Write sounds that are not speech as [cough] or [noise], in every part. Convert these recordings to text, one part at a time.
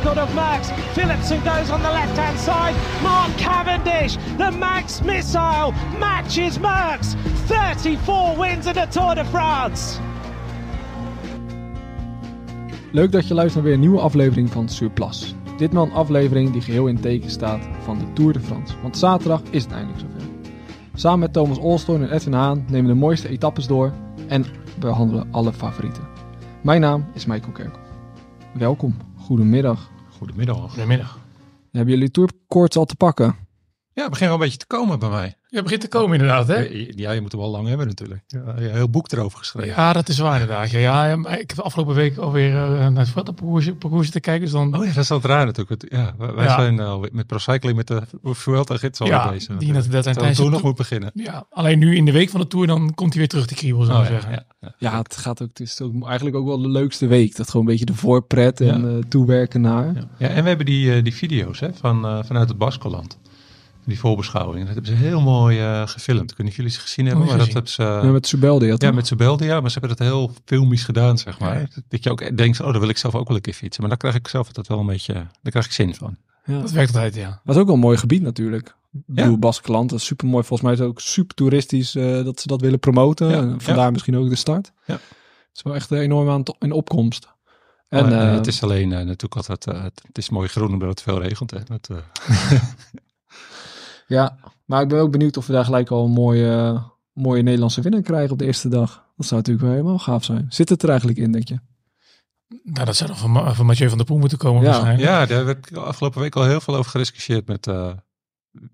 record of Max? Philipson goes on the left hand side. Mark Cavendish, the Max missile, matches Max. 34 wins in the Tour de France. Leuk dat je luistert naar weer een nieuwe aflevering van Surplus. Ditmaal een aflevering die geheel in teken staat van de Tour de France. Want zaterdag is het eindelijk zover. Samen met Thomas Olstorn en Edwin Haan nemen de mooiste etappes door en behandelen alle favorieten. Mijn naam is Michael Kerkhoff. Welkom, goedemiddag. Goedemiddag. Goedemiddag. Hebben jullie tourkoorts al te pakken? Ja, het begint wel een beetje te komen bij mij. Je begint te komen inderdaad, hè? Ja, je moet er wel lang hebben natuurlijk. Ja, je hebt een heel boek erover geschreven. Ja, dat is waar inderdaad. Ja, ja, ik heb de afgelopen week alweer uh, naar het parcours, parcours te kijken. Dus dan... Oh ja, dat is altijd raar natuurlijk. Ja, wij Ja. zijn uh, met procycling met de Vuelta gids al Ja, bezig. die dat- dat- Terwijl tijdens toen de nog moet beginnen. Ja, alleen nu in de week van de Tour, dan komt hij weer terug, die kriebel, zou Oh, ik ja, zeggen. ja, ja. Ja, het gaat ook, het is ook eigenlijk ook wel de leukste week. Dat gewoon een beetje de voorpret en Ja. eh, toewerken naar. Ja. Ja, en we hebben die, eh, die video's hè, van, eh, vanuit het Baskeland. Die voorbeschouwing. Dat hebben ze heel mooi eh, gefilmd. Of jullie ze gezien hebben, Niet maar dat hebben ze... Ja, met Subeldi had Ja, met maar ze hebben dat heel filmisch gedaan, zeg maar. Ja. Dat je ook denkt, oh, daar wil ik zelf ook wel een keer fietsen. Maar daar krijg ik zelf altijd wel een beetje, daar krijg ik zin van. Ja. Dat werkt altijd, ja. Dat is ook wel een mooi gebied natuurlijk. Ja. Baskeland, dat is super mooi. Volgens mij is het ook super toeristisch eh, dat ze dat willen promoten. Ja, En vandaar misschien ook de start. Ja. Het is wel echt enorm aan in opkomst. En, En, eh, het is alleen eh, natuurlijk altijd, eh, het, het is mooi groen omdat het veel regent. Hè. Dat, eh, [laughs] ja, maar ik ben ook benieuwd of we daar gelijk al een mooie, mooie Nederlandse winnaar krijgen op de eerste dag. Dat zou natuurlijk wel helemaal gaaf zijn. Zit het er eigenlijk in, denk je? Nou, dat zou dan van, van Mathieu van der Poel moeten komen Ja. waarschijnlijk. ja, daar werd afgelopen week al heel veel over gediscussieerd met eh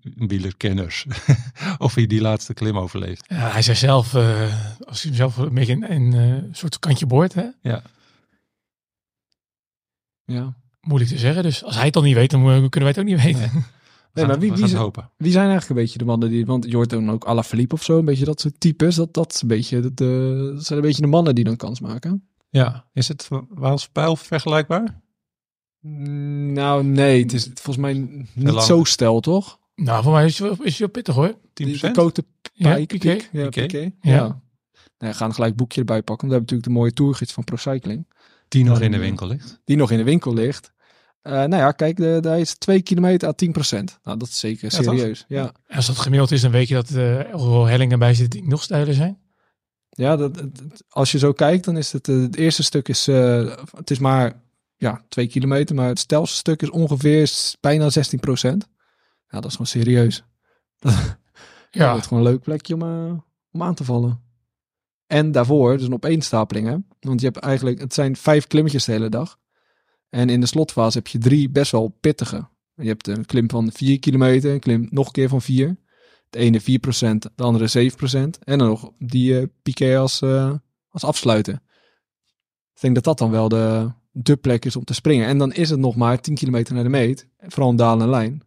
wielerkenners. [laughs] of hij die laatste klim overleeft. Ja, hij zei zelf, eh, als hij zelf een beetje een, een eh, soort kantje boord, hè? Ja, Ja. Moeilijk te zeggen. Dus als hij het dan niet weet, dan kunnen wij het ook niet weten. we Nee, maar wie- we wie het hopen. Wie zijn eigenlijk een beetje de mannen die... Want je hoort dan ook Alaphilippe of zo. Een beetje dat soort types. Dat, dat, is een beetje, dat, dat zijn een beetje de mannen die dan kans maken. Ja, is het Waals Pijl vergelijkbaar? Mm, Nou, nee. Het is volgens mij niet zo stel, toch? nou, voor mij is wel- is wel pittig hoor. 10%? Die de Cote Ja, Piqué. Ja, Piqué. Piqué. Ja. Ja. Nou, ja, gaan gelijk een boekje erbij pakken. Want we hebben natuurlijk de mooie tourgids van ProCycling. die nog in de winkel ligt. Die nog in de winkel ligt. Eh, nou ja, kijk, de, daar is 2 kilometer à 10% Nou, dat is zeker Ja, serieus. Ja, ja. En als dat gemiddeld is, dan weet je dat er uh, wel hellingen bij zitten die nog steiler zijn. dat, dat- als je zo kijkt, dan is het, eh, het eerste stuk is, eh, het is maar ja, 2 kilometer. Maar het stelste stuk is ongeveer bijna 16% Ja, dat is gewoon serieus. [laughs] Ja, Dat is gewoon een leuk plekje om, eh, om aan te vallen. En daarvoor, dus een opeenstapeling, hè? Want je hebt eigenlijk, het zijn vijf klimmetjes de hele dag. En in de slotfase heb je drie best wel pittige. Je hebt een klim van 4 kilometer, een klim nog een keer van 4. De ene 4%, de andere 7%. En dan nog die piqué als, eh, als afsluiten. Ik denk dat dat dan wel de, de plek is om te springen. En dan is het nog maar 10 kilometer naar de meet. Vooral een dalende lijn.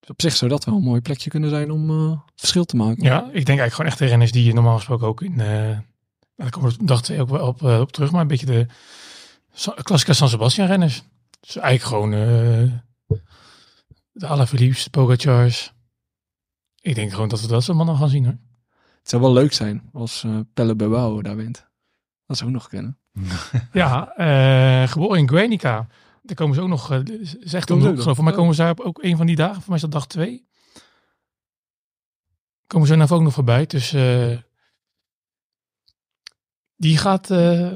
Dus op zich zou dat wel een mooi plekje kunnen zijn om eh, verschil te maken. ja, ik denk eigenlijk gewoon echt de renners die je normaal gesproken ook in... eh daar komen we ook wel op, op terug. Maar een beetje de Classica San Sebastian renners. Dus eigenlijk gewoon eh de de Pogacars. Ik denk gewoon dat we dat soort mannen gaan zien hoor. Het zou wel leuk zijn als eh Pelle Bilbao daar wint. Dat zou ook nog kunnen. [laughs] Ja, eh, geboren in Guernica. Daar komen ze ook nog, zegt om, ook geloof voor mij komen ze daar op ook een van die dagen. Voor mij is dat dag twee. Komen ze nou ook nog voorbij. Dus eh, die gaat, eh,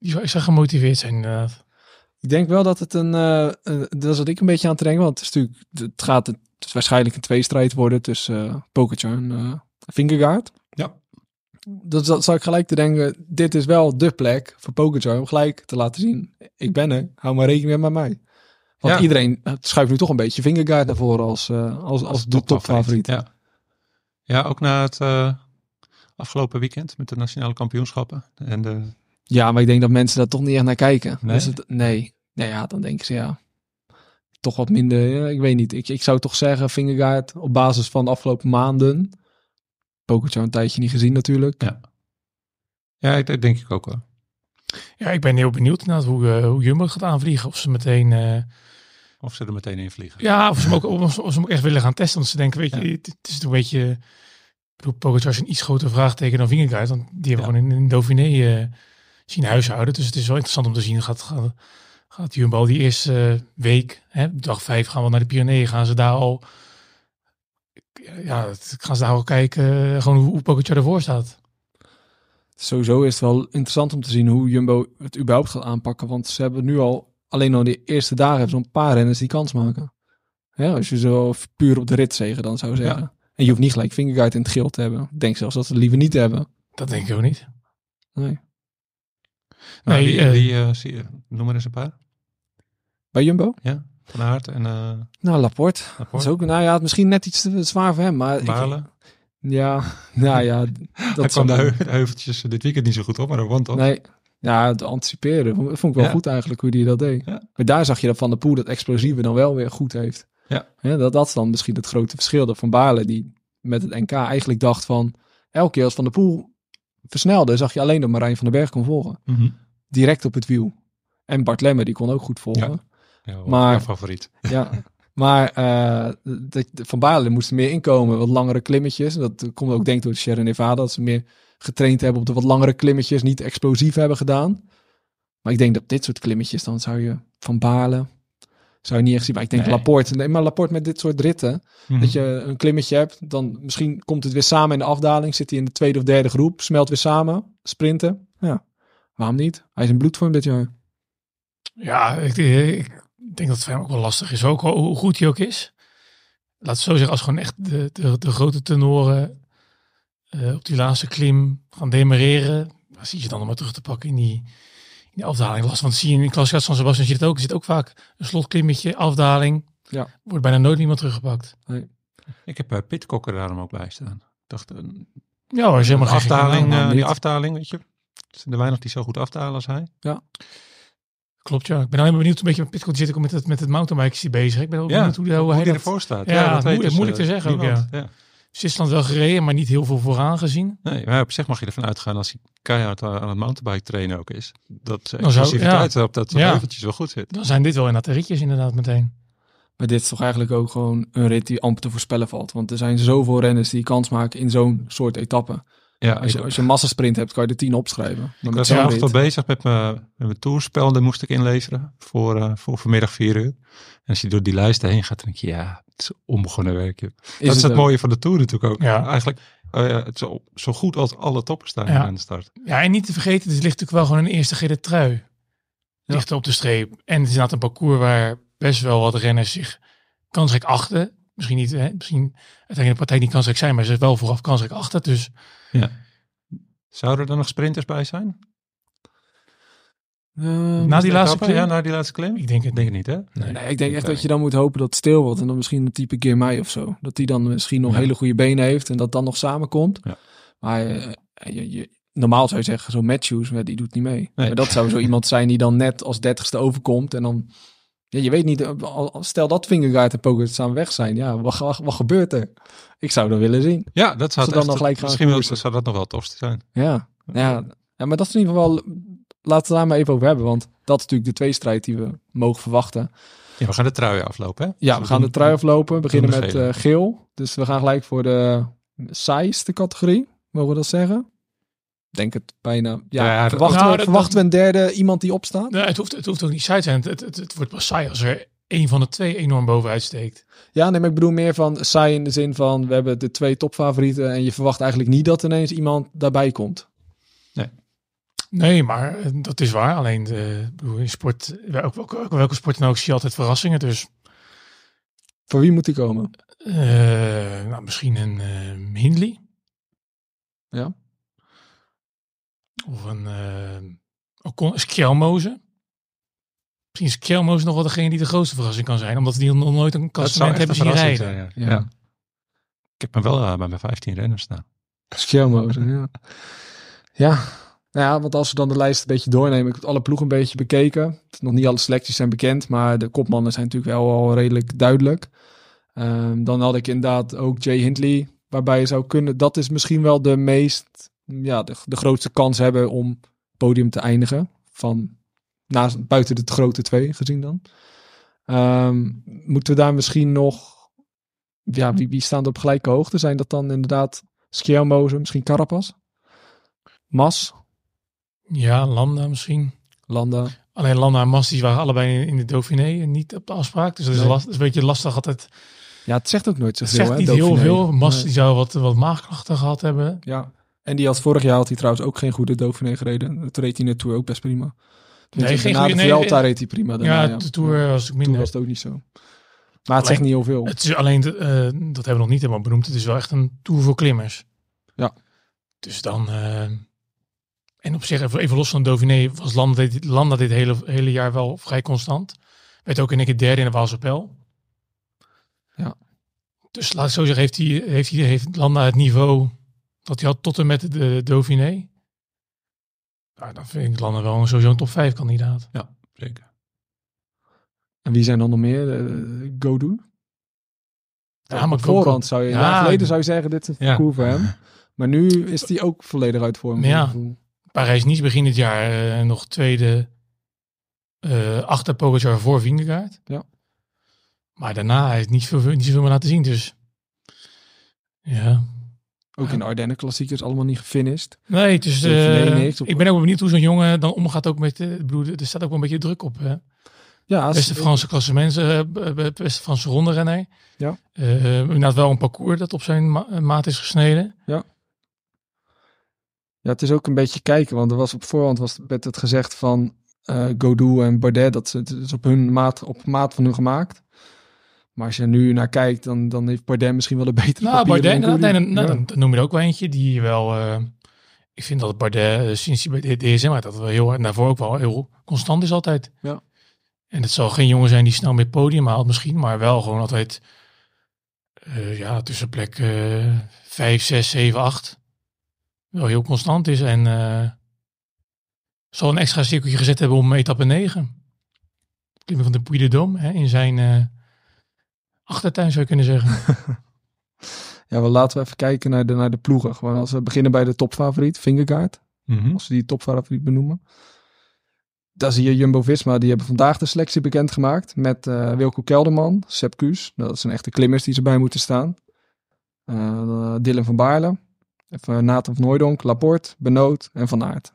die zou gemotiveerd zijn inderdaad. Ik denk wel dat het een, eh, een- dat is wat ik een beetje aan het denken, want het is natuurlijk, het gaat het is waarschijnlijk een tweestrijd worden tussen uh, en Vingegaard. Ja. Dat, dat zou ik gelijk te denken, dit is wel de plek voor Pogacar om gelijk te laten zien, ik ben er, hou maar rekening met mij. Want Ja. iedereen schuift nu toch een beetje Vingegaard naar voren als, eh, als, als, de topfavoriet. Ja. ja, ook na het eh, afgelopen weekend met de nationale kampioenschappen. En de, Ja, maar ik denk dat mensen daar toch niet echt naar kijken. Nee? Dus het, nee. Nou ja, dan denken ze ja. Toch wat minder, ja, ik weet niet. Ik, ik zou toch zeggen, Vingegaard op basis van de afgelopen maanden. Pokertje een tijdje niet gezien natuurlijk. Ja. ja, ik- dat denk ik ook wel. Ja, ik ben heel benieuwd naar hoe, eh, hoe Jumbo gaat aanvliegen. Of ze meteen, eh, Of ze er meteen in vliegen. ja, of ze hem ook, of ze of ze hem ook echt willen gaan testen. Want ze denken, weet je, Ja. het, het is een beetje, ik bedoel, Pogacar is een iets groter vraagteken dan Vingegaard. Want die hebben Ja. gewoon in, in Dauphiné, eh, zien huishouden. Dus het is wel interessant om te zien. Gaat, gaat, gaat Jumbo die eerste eh, week, hè, dag vijf gaan we naar de Pyreneeën. Gaan ze daar al, ja, het- gaan ze daar al kijken eh, gewoon hoe, hoe Pogacar ervoor staat. Sowieso is het wel interessant om te zien hoe Jumbo het überhaupt gaat aanpakken. Want ze hebben nu al, alleen al de eerste dagen, hebben een paar renners die kans maken. Ja, als je zo puur op de rit zegen dan zou zeggen. En je hoeft niet gelijk Fingerguard in het geel te hebben. Ik denk zelfs dat ze het liever niet hebben. Dat denk ik ook niet. Nee. Nou, Nee, wie, eh, wie, eh, zie je? Noem maar eens een paar. Bij Jumbo? Ja, Van Aert en eh Nou, Laporte. Dat Laporte, is ook, nou ja, misschien net iets te zwaar voor hem. Maar ik- Balen. ja, [laughs] nou ja, [laughs] Hij dat kwam de, heu- de heuveltjes dit weekend niet zo goed op, maar dat won toch? Nee. Ja, te anticiperen. Vond, vond ik wel Ja. goed eigenlijk hoe hij dat deed. Ja. Maar daar zag je dat Van der Poel dat explosieve dan wel weer goed heeft. Ja. dat, dat is dan misschien het grote verschil. Dat Van Baarle die met het NK eigenlijk dacht van... Elke keer als Van der Poel versnelde, zag je alleen dat Marijn van den Berg kon volgen. Mhm. Direct op het wiel. En Bart Lemmer, die kon ook goed volgen. Ja, Maar- mijn favoriet. [laughs] Ja. Maar eh, de, de- Van Baarle moest er meer inkomen. Wat langere klimmetjes. Dat komt ook denk ik door de Sierra Nevada. Dat ze meer getraind hebben op de wat langere klimmetjes. Niet explosief hebben gedaan. Maar ik denk dat dit soort klimmetjes, dan zou je Van Baarle... Zou je niet echt zien. Maar ik denk Nee. Laporte. Nee, maar Laporte met dit soort ritten. Mhm. Dat je een klimmetje hebt. Dan misschien komt het weer samen in de afdaling. Zit hij in de tweede of derde groep. Smelt weer samen. Sprinten. Ja. Waarom niet? Hij is in bloedvorm dit jaar. Ja, ik, ik denk dat het voor hem ook wel lastig is. Ook hoe goed hij ook is. Laat het zo zeggen, als gewoon echt de, de, de grote tenoren eh, op die laatste klim gaan demereren. Zie je dan nog maar terug te pakken in die, in die afdaling. Last, want zie je in de klasse van Sebastian zie je het ook. Er zit ook vaak een slotklimmetje, afdaling. Ja. Wordt bijna nooit iemand teruggepakt. Ik heb uh, Pitcocker daarom ook bij staan. Ik dacht, een Ja, als je helemaal geen afdaling, eh, niet. die afdaling, weet je. Er zijn er weinig die zo goed aftalen als hij. Klopt, ja. Ik ben alleen maar benieuwd een beetje met Pitcock. Zit ook met het, met het mountainbike bezig. Ik ben ook Ja, benieuwd hoe, hoe Hoe hij ervoor staat. Ja, dat weet moeilijk- dus, moeilijk te eh, zeggen ook, niemand. ja. Zwitserland wel gereden, maar niet heel veel vooraan gezien. Nee, maar op zich mag je ervan uitgaan als hij keihard aan het mountainbike trainen ook is. Dat Dan zou- explosiviteit op dat Ja. eventjes wel goed zit. Dan zijn dit wel inderdaad de ritjes inderdaad meteen. Maar dit is toch eigenlijk ook gewoon een rit die amper te voorspellen valt. Want er zijn zoveel renners die kans maken in zo'n soort etappe. Ja, Als je, als je een massasprint hebt, kan je er tien opschrijven. Maar Ik was nog wel bezig met mijn, met mijn toerspel. Dat moest ik inleveren voor, eh, voor vanmiddag 4 uur. En als je door die lijsten heen gaat, dan denk je, ja, is onbegonnen werkje. dat is het ook. mooie van de Tour natuurlijk ook. Ja. Eigenlijk eh, ja, het zo, zo goed als alle toppers staan Ja. aan de start. Ja, en niet te vergeten, het ligt natuurlijk wel gewoon een eerste gele trui. Ligt er op de streep. En het is inderdaad een parcours waar best wel wat renners zich kansrijk achten. Misschien niet, hè, misschien uiteindelijk de partij niet kansrijk zijn, maar ze is wel vooraf kansrijk achter. Dus Zouden er nog sprinters bij zijn? Ehm, na die laatste Etappe? klim? Ja, na die laatste klim? ik denk het Ik denk het niet, hè? nee, ik denk echt dat je dan moet hopen dat het stil wordt. En dan misschien een type Girmay of zo. Dat die dan misschien nog Ja. hele goede benen heeft. En dat dan nog samenkomt. Ja. Maar eh, je, je, normaal zou je zeggen, zo'n Matthews, maar die doet niet mee. Maar dat zou zo iemand zijn die dan net als dertigste overkomt. En dan, ja, je weet niet, eh, stel dat Vingegaard en Pogacar samen weg zijn. Ja, wat, wat, wat gebeurt er? Ik zou dat willen zien. Ja, dat zou dan echt- nog gelijk gaan misschien wel, zou dat nog wel het tofste zijn. Ja, ja, ja, maar dat is in ieder geval. Laten we het daar maar even over hebben, want dat is natuurlijk de tweestrijd die we mogen verwachten. Ja, we gaan de trui aflopen, hè? Ja, Dus we gaan de trui aflopen. We beginnen met eh, geel. Dus we gaan gelijk voor de saaiste categorie. Mogen we dat zeggen? Ik Denk het bijna. Ja, Ja, verwachten, Nou, we, dat- verwachten we een derde iemand die opstaat? Nee, het, hoeft, het hoeft ook niet saai te zijn. Het, het, het wordt pas saai als er één van de twee enorm bovenuit steekt. Ja, nee, maar ik bedoel meer van saai in de zin van we hebben de twee topfavorieten en je verwacht eigenlijk niet dat ineens iemand daarbij komt. Nee, maar eh, dat is waar. Alleen de, ik bedoel, in sport, welke, welke, welke sport dan ook, zie je altijd verrassingen. Dus Voor wie moet die komen? eh, nou, misschien een eh Hindley. Ja. Of een uh, Ocon. Misschien is nog wel degene die de grootste verrassing kan zijn. Omdat die nog nooit een klassement hebben zien rijden. zijn, ja. Ja. Ja. Ik heb me wel eh, bij mijn 15 renners staan. Schelmozen, ja. Ja. Nou ja, want als we dan de lijst een beetje doornemen, ik heb alle ploegen een beetje bekeken. Nog niet alle selecties zijn bekend, maar de kopmannen zijn natuurlijk wel al redelijk duidelijk. Ehm, dan had ik inderdaad ook Jay Hindley, waarbij je zou kunnen, dat is misschien wel de meest, ja, de, grootste kans hebben om podium te eindigen. Van naast, buiten de grote twee gezien dan. Ehm, moeten we daar misschien nog, ja, wie, wie staan er op gelijke hoogte? Zijn dat dan inderdaad Skjelmozen, misschien Carapas? Mas? Ja, Landa misschien. Landa. Alleen Landa en Mas die waren allebei in de Dauphiné en niet op de afspraak. Dus dat is, Nee. last, dat is een beetje lastig altijd. Ja, het zegt ook nooit Het zoveel. zegt hè, niet heel veel. Mas Nee. die zou wat, wat maagklachten gehad hebben. Ja. En die had vorig jaar had hij trouwens ook geen goede Dauphiné gereden. Dat reed hij in de Tour ook best prima. Nee, geen na goede- de nee, Vuelta nee. reed hij prima. Daarna, ja, ja, de Tour was ook Toen minder. was het ook niet zo. Maar het zegt niet heel veel. Het is alleen, eh, dat hebben we nog niet helemaal benoemd. Het is wel echt een Tour voor klimmers. Ja. Dus dan... eh, en op zich, even los van Dauphiné, was Landa dit, Landa dit hele, hele jaar wel vrij constant. Werd ook in één keer derde in de Waalse Pijl. Ja. Dus laat ik zo zeggen, heeft, hij, heeft, hij, heeft Landa het niveau dat hij had tot en met de Dauphiné. Nou, dan vind ik Landa wel sowieso een top 5 kandidaat. Zeker. En wie zijn dan nog meer? Uh, Godu? Ja, maar op voorhand zou je, Ja. ja, geleden zou je zeggen, dit is een Ja. parcours voor hem. [laughs] Maar nu is hij ook volledig uit vorm. Ja. Parijs-Nice begin dit jaar eh, nog tweede eh, achter Pogacar voor Vingegaard. Ja. Maar daarna hij heeft niet, veel, niet zoveel meer laten zien. Dus ja. Ook in de Ardennen klassiekers allemaal niet gefinished. Nee, Dauphiné eh, op- ik ben ook benieuwd hoe zo'n jongen dan omgaat ook met de broer. Er staat ook wel een beetje druk op. Hè? Ja, als- Beste Franse klassement, b- b- beste Franse ronde Ja. Eh inderdaad wel een parcours dat op zijn ma- maat is gesneden. Ja, het is ook een beetje kijken, want er was op voorhand was, werd het gezegd van eh Godou en Bardet, dat ze het is op hun maat, op maat van hun gemaakt. Maar als je nu naar kijkt, dan, dan heeft Bardet misschien wel een betere Nou, Bardet, dan inderdaad, nee, dan, nou, Ja. dan, noem je er ook wel eentje die wel... eh, ik vind dat Bardet eh, sinds hij bij de DSM uit dat wel heel, en daarvoor ook wel heel constant is altijd. Ja. En het zal geen jongen zijn die snel met podium haalt misschien, maar wel gewoon altijd ja, tussen plek eh 5, 6, 7, 8 wel heel constant is. En eh, zal een extra cirkeltje gezet hebben om etappe 9. Klimmen van de Puy de hè, in zijn eh, achtertuin zou je kunnen zeggen. [laughs] Ja, wel laten we even kijken naar de, naar de ploegen. Gewoon als we beginnen bij de topfavoriet, Vingegaard. Mhm. Als we die topfavoriet benoemen. Daar zie je Jumbo-Visma, die hebben vandaag de selectie bekendgemaakt. Met eh Wilco Kelderman, Sepp Kuss. Dat zijn echte klimmers die erbij moeten staan. Eh, Dylan van Baarle. Even Nathan van Hooijdonk, Laporte, Benoot en Van Aert.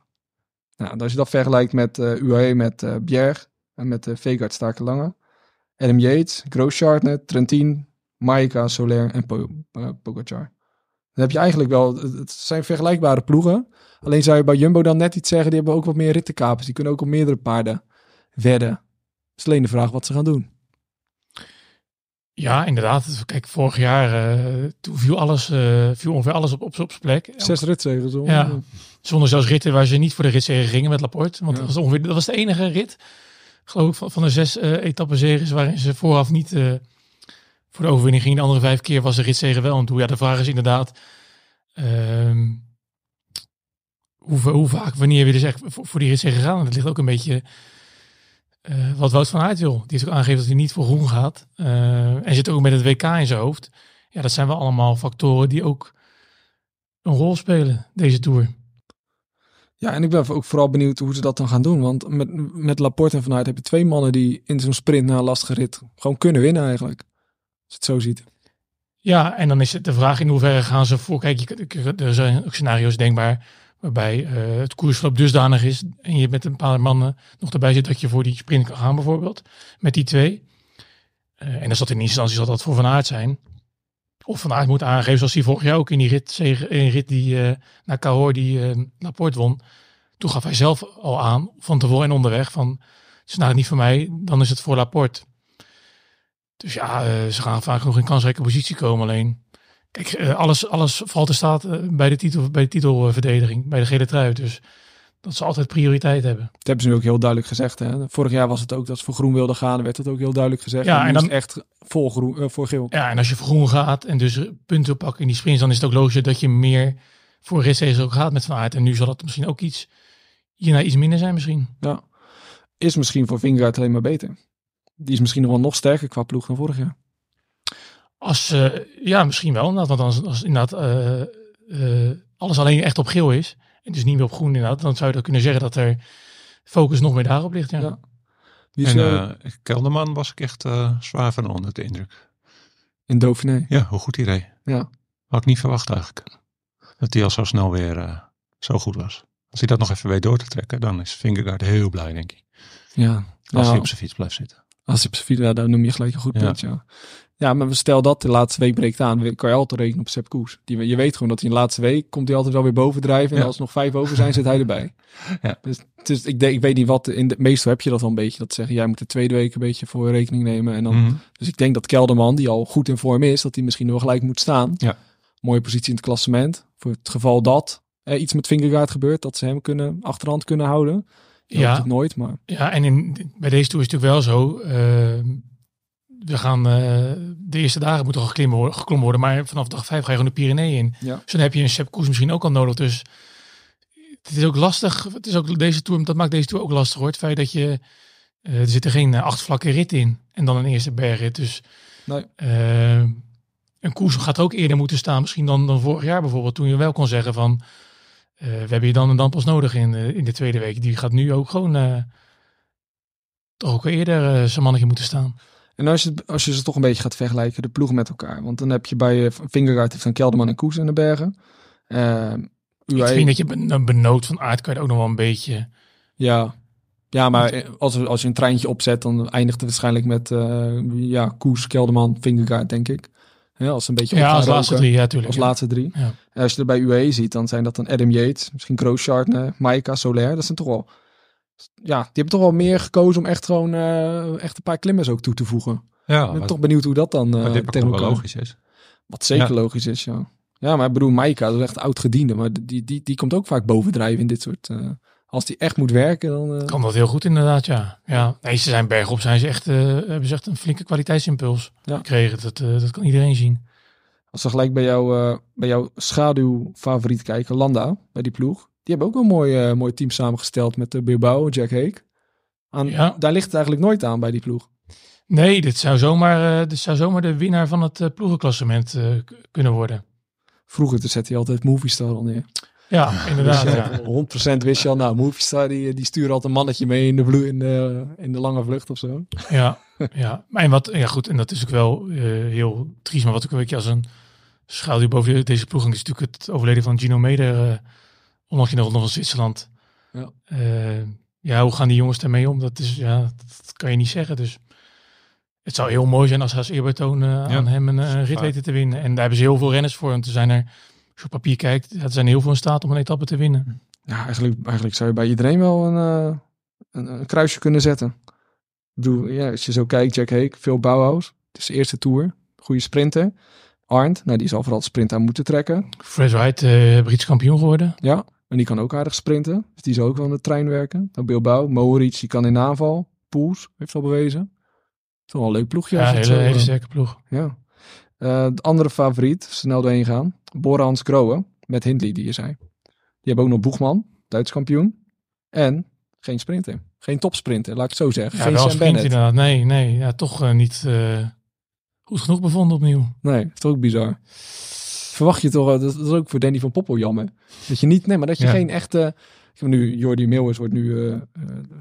Nou, als je dat vergelijkt met eh UAE, met eh Bjerg en met uh, Vegaard Stakelange. Adam Yates, Grooschartner, Trentin, Maika, Soler en po Pogacar. Dan heb je eigenlijk wel, het zijn vergelijkbare ploegen. Alleen zou je bij Jumbo dan net iets zeggen, die hebben ook wat meer rittenkapers. Die kunnen ook op meerdere paarden wedden. Het is alleen de vraag wat ze gaan doen. Ja, inderdaad. Kijk, vorig jaar eh, toen viel alles, eh, viel ongeveer alles op, op, op zijn plek. Zes. Ja. Zonder zelfs ritten waar ze niet voor de ritzegen gingen met Laporte. Want Ja. dat, was ongeveer, dat was de enige rit, geloof ik, van, van de zes etappenzegers waarin ze vooraf niet voor de overwinning gingen. De andere vijf keer was de ritzegen wel en toe. Ja, de vraag is inderdaad ehm, hoe, hoe vaak, wanneer we dus echt voor, voor die ritzegen gaan. En dat ligt ook een beetje eh, wat Wout van Aert wil. Die heeft ook aangegeven dat hij niet voor groen gaat. Eh, en zit ook met het WK in zijn hoofd. Ja, dat zijn wel allemaal factoren die ook een rol spelen, deze Tour. Ja, en ik ben ook vooral benieuwd hoe ze dat dan gaan doen. Want met, met Laporte en Van Aert heb je twee mannen die in zo'n sprint na een lastige rit gewoon kunnen winnen eigenlijk. Als je het zo ziet. Ja, en dan is het de vraag in hoeverre gaan ze voor. Kijk, je- er zijn ook scenario's denkbaar waarbij eh, het koersverloop dusdanig is en je met een paar mannen nog erbij zit dat je voor die sprint kan gaan bijvoorbeeld. Met die twee. Eh, en dan zat in eerste instantie zal dat voor Van Aert zijn. Of Van Aert moet aangeven, zoals hij vorig jaar ook in die rit, in rit die eh naar Cahors die Laporte won. Toen gaf hij zelf al aan, van tevoren en onderweg, van het is nou niet voor mij, dan is het voor Laporte. Dus ja, ze gaan vaak nog in kansrijke positie komen. Alleen, kijk, eh, alles, alles valt in staat eh, bij de, titel, bij de titelverdediging, bij de gele trui. Dus dat ze altijd prioriteit hebben. Dat hebben ze nu ook heel duidelijk gezegd. Hè? Vorig jaar was het ook dat ze voor groen wilden gaan. werd het ook heel duidelijk gezegd. Ja, en is dan- echt vol groen, eh, voor geel. Ja, en als je voor groen gaat en dus punten pakken in die sprints, dan is het ook logisch dat je meer voor ritseries ook gaat met Van Aert. En nu zal dat misschien ook iets, hierna iets minder zijn misschien. Ja. Is misschien voor Vingegaard alleen maar beter. Die is misschien nog wel nog sterker qua ploeg dan vorig jaar. Als, eh, ja, misschien wel. Inderdaad, want als, als inderdaad eh, eh, alles alleen echt op geel is, en dus niet meer op groen inderdaad, dan zou je dat kunnen zeggen dat er focus nog meer daarop ligt. Ja. Ja. En Kelderman was ik echt eh, zwaar van onder de indruk. in Dauphiné. Ja, hoe goed hij reed. Ja. Had ik niet verwacht eigenlijk. Dat hij al zo snel weer eh, zo goed was. Als hij dat nog even weet door te trekken, dan is Vingegaard heel blij, denk ik. Ja, Als hij op zijn fiets blijft zitten. als je op zijn fiets, ja, dan noem je gelijk een goed Ja. punt, ja. Ja, maar stel dat de laatste week breekt aan, kan je altijd rekenen op Sepp Koes. Die, je weet gewoon dat hij in de laatste week, komt hij altijd wel weer bovendrijven. En Ja. als er nog vijf over zijn, zit hij erbij. [laughs] Ja. Dus, is, ik, denk, ik weet niet wat, in de, meestal heb je dat wel een beetje. Dat ze zeggen, jij moet de tweede week een beetje voor rekening nemen. En dan, Mhm. Dus ik denk dat Kelderman, die al goed in vorm is, dat hij misschien wel gelijk moet staan. Ja. Mooie positie in het klassement. Voor het geval dat er iets met Vingegaard gebeurt, dat ze hem kunnen, achterhand kunnen houden. Je Ja. nooit, maar Ja, en in, bij deze tour is het natuurlijk wel zo. eh, we gaan eh, de eerste dagen moeten al geklimmen worden, geklommen worden, maar vanaf dag vijf ga je gewoon de Pyreneeën in. Ja. Dus dan heb je een Sepp Koes misschien ook al nodig. Dus het is ook lastig. Het is ook deze tour, dat maakt deze tour ook lastig hoor. Het feit dat je eh, er zitten geen eh, acht vlakke rit in en dan een eerste bergrit. Dus Nee. een koers gaat ook eerder moeten staan, misschien dan, dan vorig jaar bijvoorbeeld, toen je wel kon zeggen van we hebben je dan en dan pas nodig in, in de tweede week. Die gaat nu ook gewoon toch ook eerder zijn mannetje moeten staan. En als je, als je ze toch een beetje gaat vergelijken, de ploegen met elkaar. Want dan heb je bij uh, Vingegaard heeft dan Kelderman en Koes in de bergen. Uh, Ik vind dat je ben, benood van aard kan je ook nog wel een beetje... Ja, ja maar als, als je een treintje opzet, dan eindigt het waarschijnlijk met uh, ja, Koes, Kelderman, Vingegaard, denk ik. Ja, als een beetje ja, als laatste drie, ja, tuurlijk. Als ja. laatste drie. Ja. En als je er bij UAE ziet, dan zijn dat dan Adam Yates, misschien Grooschartner, Maika, Soler. Dat zijn toch wel... Ja, die hebben toch wel meer gekozen om echt gewoon uh, echt een paar klimmers ook toe te voegen. Ja, ik ben toch benieuwd hoe dat dan uh, dit tegen elkaar logisch is. Wat zeker ja. logisch is, ja. Ja, maar ik bedoel, Maika, dat is echt oud gediende. Maar die, die, die komt ook vaak bovendrijven in dit soort... Uh, als die echt moet werken, dan... Uh... Kan dat heel goed inderdaad, ja. ja. Nee, ze zijn bergop, zijn ze echt, uh, hebben ze echt een flinke kwaliteitsimpuls ja. gekregen. Dat, uh, dat kan iedereen zien. Als we gelijk bij, jou, uh, bij jouw schaduwfavoriet kijken, Landa, bij die ploeg. Die hebben ook een mooi, uh, mooi team samengesteld met de Bilbao, Jack Hake. Aan, ja. Daar ligt het eigenlijk nooit aan bij die ploeg. Nee, dit zou zomaar, uh, dit zou zomaar de winnaar van het uh, ploegenklassement kunnen worden. Vroeger zette hij altijd Movistar al neer. Ja, inderdaad. Dus, ja. 100% wist je al, nou, Movistar die, die sturen altijd een mannetje mee in de, vlo- in de, in de lange vlucht of zo. Ja, ja. Maar en wat, ja goed, en dat is ook wel uh, heel triest, maar wat ook een beetje als een schaduw boven deze ploeg is natuurlijk het overleden van Gino Meder, onlangs in de Ronde van Zwitserland. Ja. Uh, ja, hoe gaan die jongens daarmee om? Dat, is, ja, dat kan je niet zeggen, dus... Het zou heel mooi zijn als ze als eerbetoon uh, ja, aan hem een, een rit weten te winnen. En daar hebben ze heel veel renners voor. Want er zijn er, als je op papier kijkt, er zijn heel veel in staat om een etappe te winnen. Ja, eigenlijk, eigenlijk zou je bij iedereen wel een, uh, een, een, kruisje kunnen zetten. Ik bedoel, ja, als je zo kijkt, Jack Hake, veel Bauhaus. Het is de eerste Tour. Goede sprinter. Arndt, nou die zal vooral het sprint aan moeten trekken. Fred Wright, uh, Brits kampioen geworden. Ja, en die kan ook aardig sprinten. Dus die zal ook wel aan de trein werken. Dan Bilbao, Mohoric, die kan in aanval. Poels heeft al bewezen. Toch wel een leuk ploegje. Ja, een hele, hele sterke ploeg. Ja. Uh, de andere favoriet, snel doorheen gaan. Borans Groen met Hindley, die je zei. Die hebben ook nog Boegman, Duits kampioen. En geen sprinter. Geen topsprinter, laat ik het zo zeggen. Ja, geen wel Sam Bennett. inderdaad. Nee, nee. Ja, toch uh, niet uh, goed genoeg bevonden opnieuw. Nee, is toch ook bizar. Verwacht je toch, dat is ook voor Danny van Poppel jammer. Dat je niet, nee, maar dat je ja. geen echte... Nu, Jordi Meeuwis wordt nu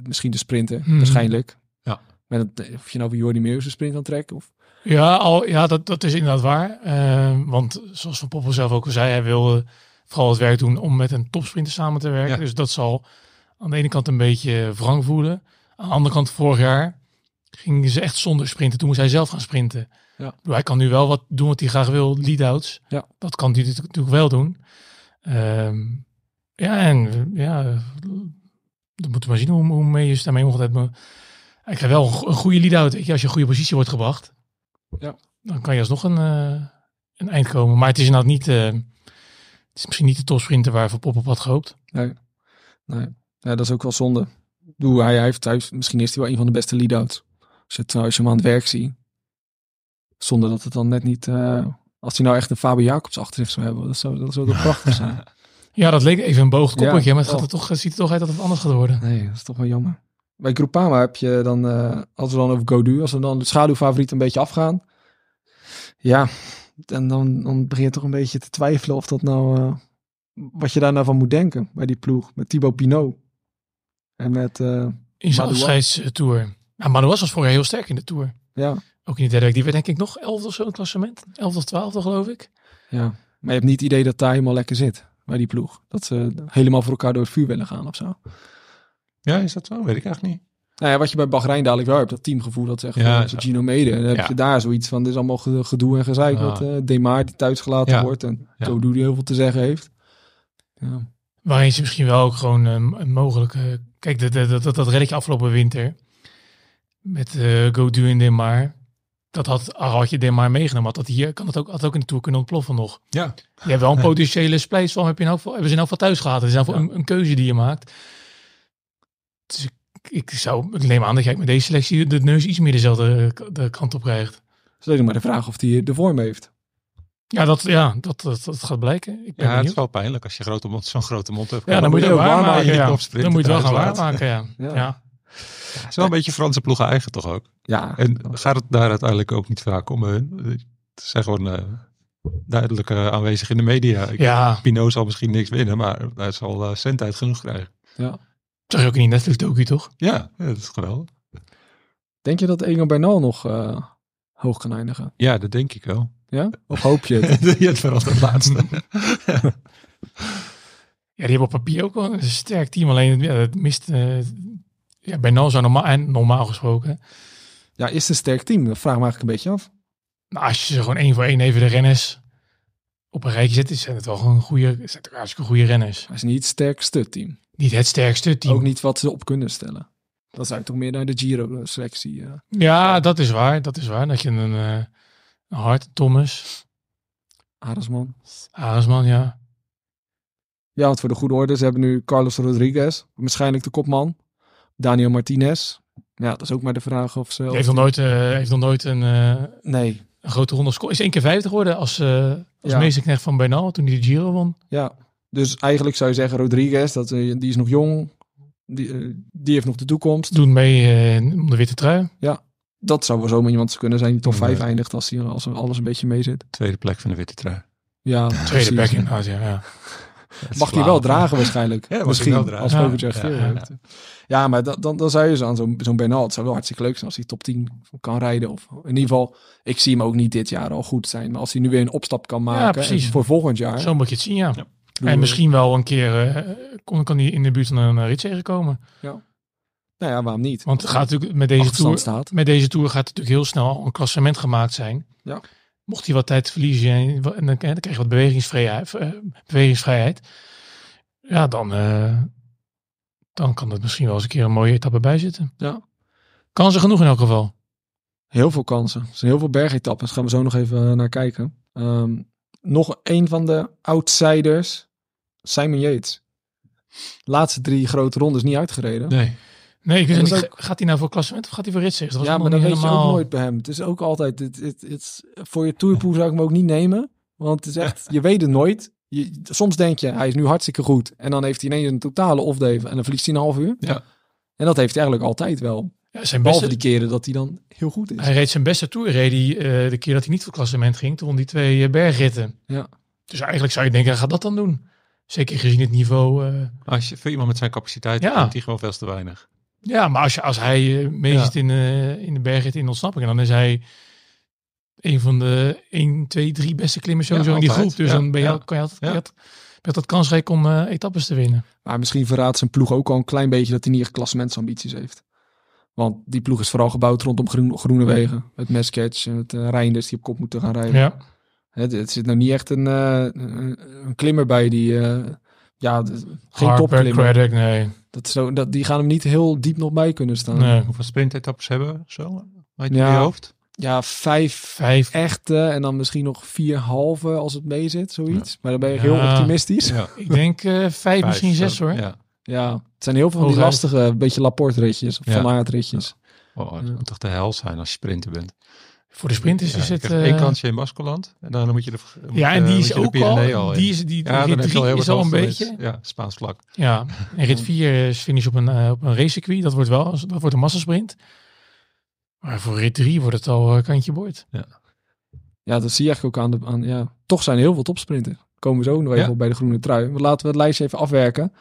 misschien de sprinter, hmm. waarschijnlijk. Ja. Met, of je nou voor Jordi Meeuwis een sprint aan trekt of... Ja, al, ja dat, dat is inderdaad waar. Uh, want zoals Van Poppel zelf ook al zei, hij wil vooral het werk doen om met een topsprinter samen te werken. Ja. Dus dat zal aan de ene kant een beetje wrang voelen. Aan de andere kant, vorig jaar gingen ze echt zonder sprinten. Toen moest hij zelf gaan sprinten. Ja. Hij kan nu wel wat doen wat hij graag wil, lead-outs. Ja. Dat kan hij natuurlijk wel doen. Um, ja, en ja, dan moeten we maar zien hoe, hoe mee je daarmee omgaat. Maar ik krijg wel een goede lead-out. Als je een goede positie wordt gebracht, ja. dan kan je alsnog een, uh, een eind komen. Maar het is inderdaad niet... Uh, het is misschien niet de topsprinter waar Van Pop op had gehoopt. Nee, nee. Ja, dat is ook wel zonde. Doe, hij, heeft, hij heeft, misschien is hij wel een van de beste lead-outs. Als, het, als je hem aan het werk ziet. Zonder dat het dan net niet... Uh, als hij nou echt een Fabio Jacobs achterin zou hebben. Dat zou, dat zou toch prachtig [laughs] zijn. Ja, dat leek even een boog koppeltje. Ja, maar het, gaat er toch, het ziet er toch uit dat het anders gaat worden. Nee, dat is toch wel jammer. Bij Groupama heb je dan... Uh, als we dan over Godu... Als we dan de schaduwfavoriet een beetje afgaan. Ja, en dan, dan begin je toch een beetje te twijfelen of dat nou... Uh, wat je daar nou van moet denken bij die ploeg. Met Thibaut Pinot. En met... Uh, in zijn afscheidstour. Nou, Manuas was vorig jaar heel sterk in de Tour. Ja. Ook in de derde week. Die werd denk ik nog 11 of zo in het klassement. 11 of 12 geloof ik. Ja, maar je hebt niet het idee dat daar helemaal lekker zit. bij die ploeg. Dat ze helemaal voor elkaar door het vuur willen gaan of zo. Ja, is dat zo? Weet ik eigenlijk niet. Nou ja, wat je bij Bahrein dadelijk wel hebt, dat teamgevoel, dat zegt Ja, ja, zo. Gino Mede. En dan heb Ja. je daar zoiets van, dit is allemaal ge- gedoe en gezeik Ah. met eh Demar die thuis gelaten Ja. wordt en Ja. Dodo die heel veel te zeggen heeft. Ja. Waarin ze misschien wel ook gewoon eh, een mogelijke... Kijk, dat, dat, dat, dat reddetje afgelopen winter met eh Godu en Demar. Dat had, had je Demar meegenomen, had dat hier kan dat ook, had ook in de Tour kunnen ontploffen nog. Ja. Je hebt wel een potentiële splijtsvorm, heb je geval, hebben ze in elk geval thuis gehad. Het is geval een, een keuze die je maakt. Dus ik, ik zou, ik neem aan dat jij met deze selectie de neus iets meer dezelfde de kant op krijgt. Dus alleen maar de vraag of hij de vorm heeft. Ja, dat, ja dat, dat, dat gaat blijken. Ik ben Ja, het is wel pijnlijk als je grote mond, zo'n grote mond hebt. Ja, dan moet je het ook waarmaken. Ja. Dan moet je het wel gaan waarmaken, ja. Ja. Het is wel een beetje Franse ploegen eigen toch ook. Ja, En gaat het daar uiteindelijk ook niet vaak om? Het zijn gewoon eh, duidelijk eh, aanwezig in de media. Ik, Ja, Pinot zal misschien niks winnen, maar hij zal uh, cent genoeg krijgen. ja. zag je ook in die Netflix docu toch? Ja, ja, dat is geweldig. Denk je dat Egan Bernal nog eh, hoog kan eindigen? Ja, dat denk ik wel. Ja? Of hoop je [laughs] het? je hebt vooral het laatste. [laughs] Ja, die hebben op papier ook wel een sterk team. Alleen ja, het mist... eh ja, Bernal zou normaal, en normaal gesproken... ja, is het een sterk team? Dat vraag ik me eigenlijk een beetje af. Nou, als je ze gewoon één voor één even de renners op een rijtje zet, zijn het wel gewoon goede, zijn het hartstikke goede renners. Hij is niet het sterkste team. Niet het sterkste team. Ook niet wat ze op kunnen stellen. Dat zou ik toch meer naar de Giro-selectie. eh. Ja, dat is waar. Dat is waar. Dat je een, eh een Hart, Thomas, Aresman. Aresman, ja. Ja, want voor de goede orde, ze hebben nu Carlos Rodriguez, waarschijnlijk de kopman. Daniel Martinez. Ja, dat is ook maar de vraag of ze... Die heeft nog nooit, eh, heeft nog nooit een, eh, Nee, een grote ronde score. Is één keer vijftig geworden als, eh als Ja. meesterknecht van Bernal toen hij de Giro won. ja. Dus eigenlijk zou je zeggen, Rodriguez, dat, eh, die is nog jong. Die, die heeft nog de toekomst. Doet mee eh, om de witte trui. Dat zou wel zomaar iemand kunnen zijn die top Nee. 5 eindigt als, hij, als alles een beetje mee zit. Tweede plek van de witte trui. Ja, Tweede plek inderdaad, ja. ja. Mag hij wel dragen waarschijnlijk. [laughs] Ja, Misschien, hij wel dragen. als Ja. Pogacar Ja. heeft. Ja, maar dan, dan, dan zou je zo aan zo'n zo'n Bernal, het zou wel hartstikke leuk zijn als hij top 10 kan rijden. Of in ieder geval, ik zie hem ook niet dit jaar al goed zijn. Maar als hij nu weer een opstap kan maken voor volgend jaar. Zo moet je het zien, ja. En misschien wel een keer eh, kon, kan hij in de buurt van een uh, ritzege komen. Nou ja, waarom niet? Want het gaat natuurlijk met deze tour, staat. met deze tour gaat natuurlijk heel snel een klassement gemaakt zijn. Ja. Mocht hij wat tijd verliezen en, en dan, dan krijg je wat bewegingsvrijheid, eh, bewegingsvrijheid. Ja, dan, eh, dan kan het misschien wel eens een keer een mooie etappe bij zitten. Ja. Kansen genoeg in elk geval. Heel veel kansen. Er zijn heel veel bergetappes. Gaan we zo nog even eh, naar kijken. Ehm, nog een van de outsiders. Simon Yates. Laatste drie grote rondes niet uitgereden. Nee. Nee, ik weet niet. Gaat hij nou voor klassement of gaat hij voor was ja, maar dat weet je ook nooit bij hem. Het is ook altijd, het, het, het, voor je tourpool zou ik hem ook niet nemen. Want het is echt, [laughs] je weet het nooit. Je, soms denk je, hij is nu hartstikke goed. En dan heeft hij ineens een totale off-day en dan verliest hij een half uur. Ja. En dat heeft hij eigenlijk altijd wel. Ja, zijn Behalve beste, die keren dat hij dan heel goed is. Hij reed zijn beste tour reed hij, eh, de keer dat hij niet voor klassement ging. Toen die twee eh, bergritten. Ja. Dus eigenlijk zou je denken, hij gaat dat dan doen. Zeker gezien het niveau. eh, Als je, voor iemand met zijn capaciteit Ja. ja. hij gewoon veel te weinig. Ja, maar als, je, als hij mee Ja. zit in, eh, in de bergrit in ontsnapping, dan is hij een van de 1, 2, 3 beste klimmers sowieso Ja, in die groep. Dus Ja, dan ben je, kan je altijd, Ja. had, dat kansrijk om eh, etappes te winnen. Maar misschien verraadt zijn ploeg ook al een klein beetje dat hij niet echt klassementsambities heeft. Want die ploeg is vooral gebouwd rondom groen, groene wegen. Met Mesketch en het uh, Reinders die op kop moeten gaan rijden. Ja. Het, het zit nou niet echt een, een, een klimmer bij die... ja, geen topklimmer. Nee. Dat, zo, dat, die gaan hem niet heel diep nog bij kunnen staan. nee. Hoeveel sprintetappes hebben we zo? Weet je Ja. in je hoofd? Ja, vijf Vijf. echte en dan misschien nog vier halve als het mee zit, zoiets. Maar dan ben je Ja. heel optimistisch. Ja. Ja. Ik denk eh, vijf, misschien zes zo. hoor. Ja. het zijn heel veel van die lastige, beetje Laporte-ritjes, of Ja. Van Aert-ritjes. Oh, het Ja. moet toch de hel zijn als je sprinter bent. Voor de sprint is, Ja, het... krijgt eh, één kansje in Baskeland en dan moet je de moet ja, en die moet is ook al... Die is, die, ja, rit is al een beetje... Ja, Spaans vlak. Ja, en rit 4 is finish op een, eh, op een racecircuit. Dat wordt wel dat wordt een massasprint. Maar voor rit 3 wordt het al eh, kantje boord. Ja, dat zie je eigenlijk ook aan de... Aan, ja, toch zijn er heel veel topsprinters. Komen we zo nog even Ja. op bij de groene trui. Maar laten we het lijstje even afwerken.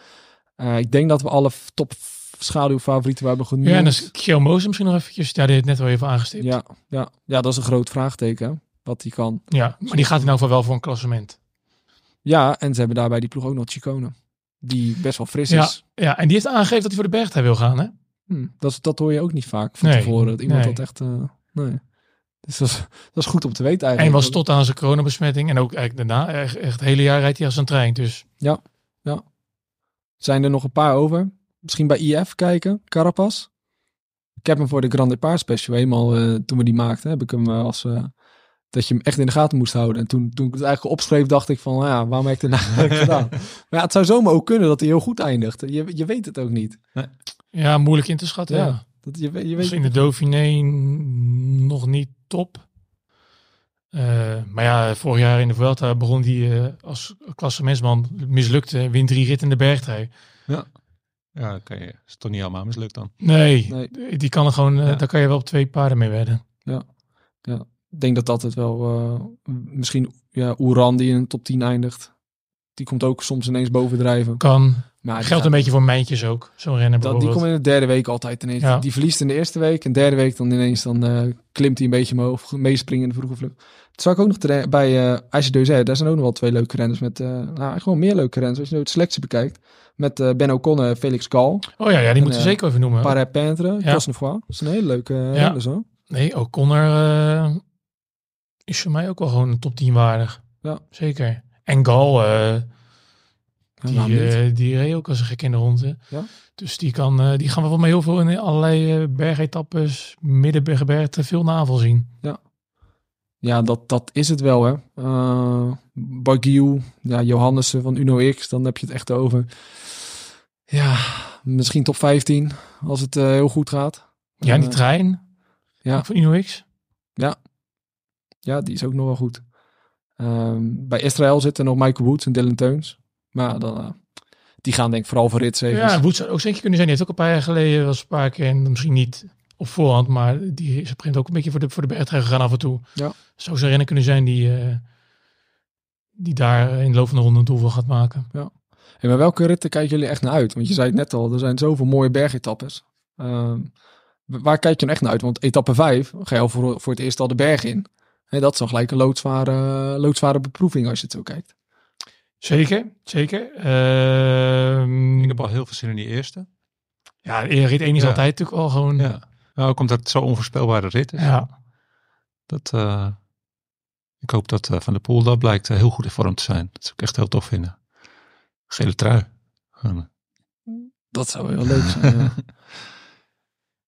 Eh, ik denk dat we alle top schaduwfavorieten hebben genoemd. Ja, en dan is Kjell Moos misschien nog eventjes. Ja, die heeft net al even aangestipt. Ja, ja, ja, ja, dat is een groot vraagteken. Wat die kan. maar die gaat in elk geval wel voor een klassement. Ja, en ze hebben daarbij die ploeg ook nog Chicone. Die best wel fris Ja. is. Ja, en die heeft aangegeven dat hij voor de bergtrui wil gaan, hè? Hm, dat, dat hoor je ook niet vaak van Nee, tevoren. Dat iemand nee. dat echt... eh, nee. Dus dat is, dat is goed om te weten En eigenlijk. was tot aan zijn coronabesmetting. En ook eigenlijk daarna, echt, echt het hele jaar rijdt hij als een trein. Dus Zijn er nog een paar over? Misschien bij IF kijken, Carapaz. Ik heb hem voor de Grand Depart Special helemaal, eh, toen we die maakten, heb ik hem eh, als... eh, dat je hem echt in de gaten moest houden. En toen, toen ik het eigenlijk opschreef, dacht ik van, nou ja, waarom heb ik het nou [laughs] eigenlijk gedaan? Maar ja, het zou zomaar ook kunnen dat hij heel goed eindigt. Je, je weet het ook niet. ja, moeilijk in te schatten. Ja, Ja. Dat, je, weet- je weet Misschien de Dauphiné nog niet top. Eh, maar ja, vorig jaar in de Vuelta begon hij eh, als klassementsman. Mislukte, wint drie ritten in de bergtrui. Ja, oké. Is toch niet allemaal mislukt dan? Nee, Nee. die kan er gewoon, eh, Ja. daar kan je wel op twee paarden mee wedden. Ik denk dat dat het wel... eh, misschien ja, Oeran die in de top 10 eindigt. Die komt ook soms ineens bovendrijven. Kan. Maar Geldt gaat- een beetje voor mijntjes ook. Zo'n renner Dat, die komt in de derde week altijd ineens. Ja. Die verliest in de eerste week. En de derde week dan ineens dan, eh, klimt hij een beetje omhoog. Meespringen in de vroege vlucht. Het zou ik ook nog bij uh, IJsje Daar zijn ook nog wel twee leuke renners. Met, eh nou, wel meer leuke renners. Als je nou de selectie bekijkt. Met eh, Ben O'Connor en Felix Gal. Oh ja, ja die En, moeten we eh, zeker even noemen. Paré Pentre. Ja. Dat is een hele leuke uh, Ja. renners hoor. Nee, O'Connor eh is voor mij ook wel gewoon een top 10 waardig. Ja. Zeker. En Gal, die, eh, die reed ook als een gek in de ronde. Ja. Dus die, kan, eh, die gaan we wel mee heel veel in allerlei eh, bergetappes, middenbergte, veel navel zien. Ja, dat, dat is het wel, hè. Uh, Bagiu, ja, Johannessen van Uno X, dan heb je het echt over. Ja, misschien top 15, als het uh, heel goed gaat. Ja, en die trein ja. van InnoX. Ja, die is ook nog wel goed. Um, bij Israël zitten nog Michael Woods en Dylan Teuns. Maar dan, uh, die gaan denk ik vooral voor ritzegers. Ja, Woods zou ook zeker kunnen zijn. Die heeft ook een paar jaar geleden, was een paar keer, en misschien niet op voorhand, maar die is op ook een beetje voor de, voor de bergtrui gegaan af en toe. Ja. Zou zo'n renner kunnen zijn die, uh, die daar in de loop van de ronde een doel voor gaat maken. Ja. Hey, maar welke ritten kijken jullie echt naar uit? Want je zei het net al, er zijn zoveel mooie bergetappes. Uh, waar kijk je nou echt naar uit? Want etappe 5 ga je al voor, voor het eerst al de berg in. Hey, dat is al gelijk een loodzware, loodzware beproeving als je het zo kijkt. Zeker, zeker. Uh, ik heb al heel veel zin in die eerste. Ja, rit 1 is ja. altijd natuurlijk al gewoon... Ja. Nou, ook omdat het zo onvoorspelbare rit is. Ja. Dat, uh, ik hoop dat uh, Van der Poel dat blijkt uh, heel goed in vorm te zijn. Dat zou ik echt heel tof vinden. Gele trui. Dat zou heel leuk zijn, ja. [laughs]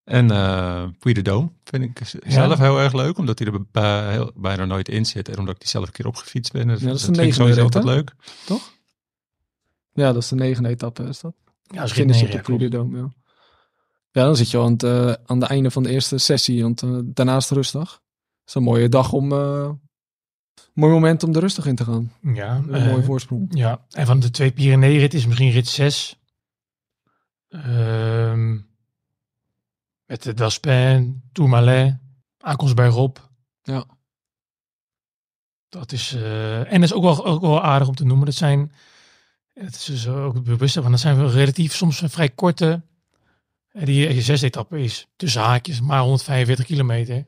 En uh, Puy de Dome vind ik zelf ja. heel erg leuk, omdat hij er bij, heel, bijna nooit in zit. En omdat ik die zelf een keer opgefietst ben. Dus ja, dat is dat de vind ik altijd leuk. Toch? Ja, dat is de negende etappe, is dat? Ja, dat is Finish rit op de 9, Puy de Dome, ja. Ja, dan zit je aan het, uh, aan het einde van de eerste sessie, want uh, daarnaast rustdag. Dat is een mooie dag om, uh, mooi moment om er rustig in te gaan. Ja. Een mooie voorsprong. Ja, en van de twee Pyrenee-rit is misschien rit 6. Uh, met de Daspin, Tourmalet, aankomst bij Rob. Ja. Dat is, uh, en dat is ook wel, ook wel aardig om te noemen. Dat zijn, het is dus ook bewust van, dat zijn relatief soms vrij korte. Die zesde etappe is tussen haakjes maar 145 kilometer.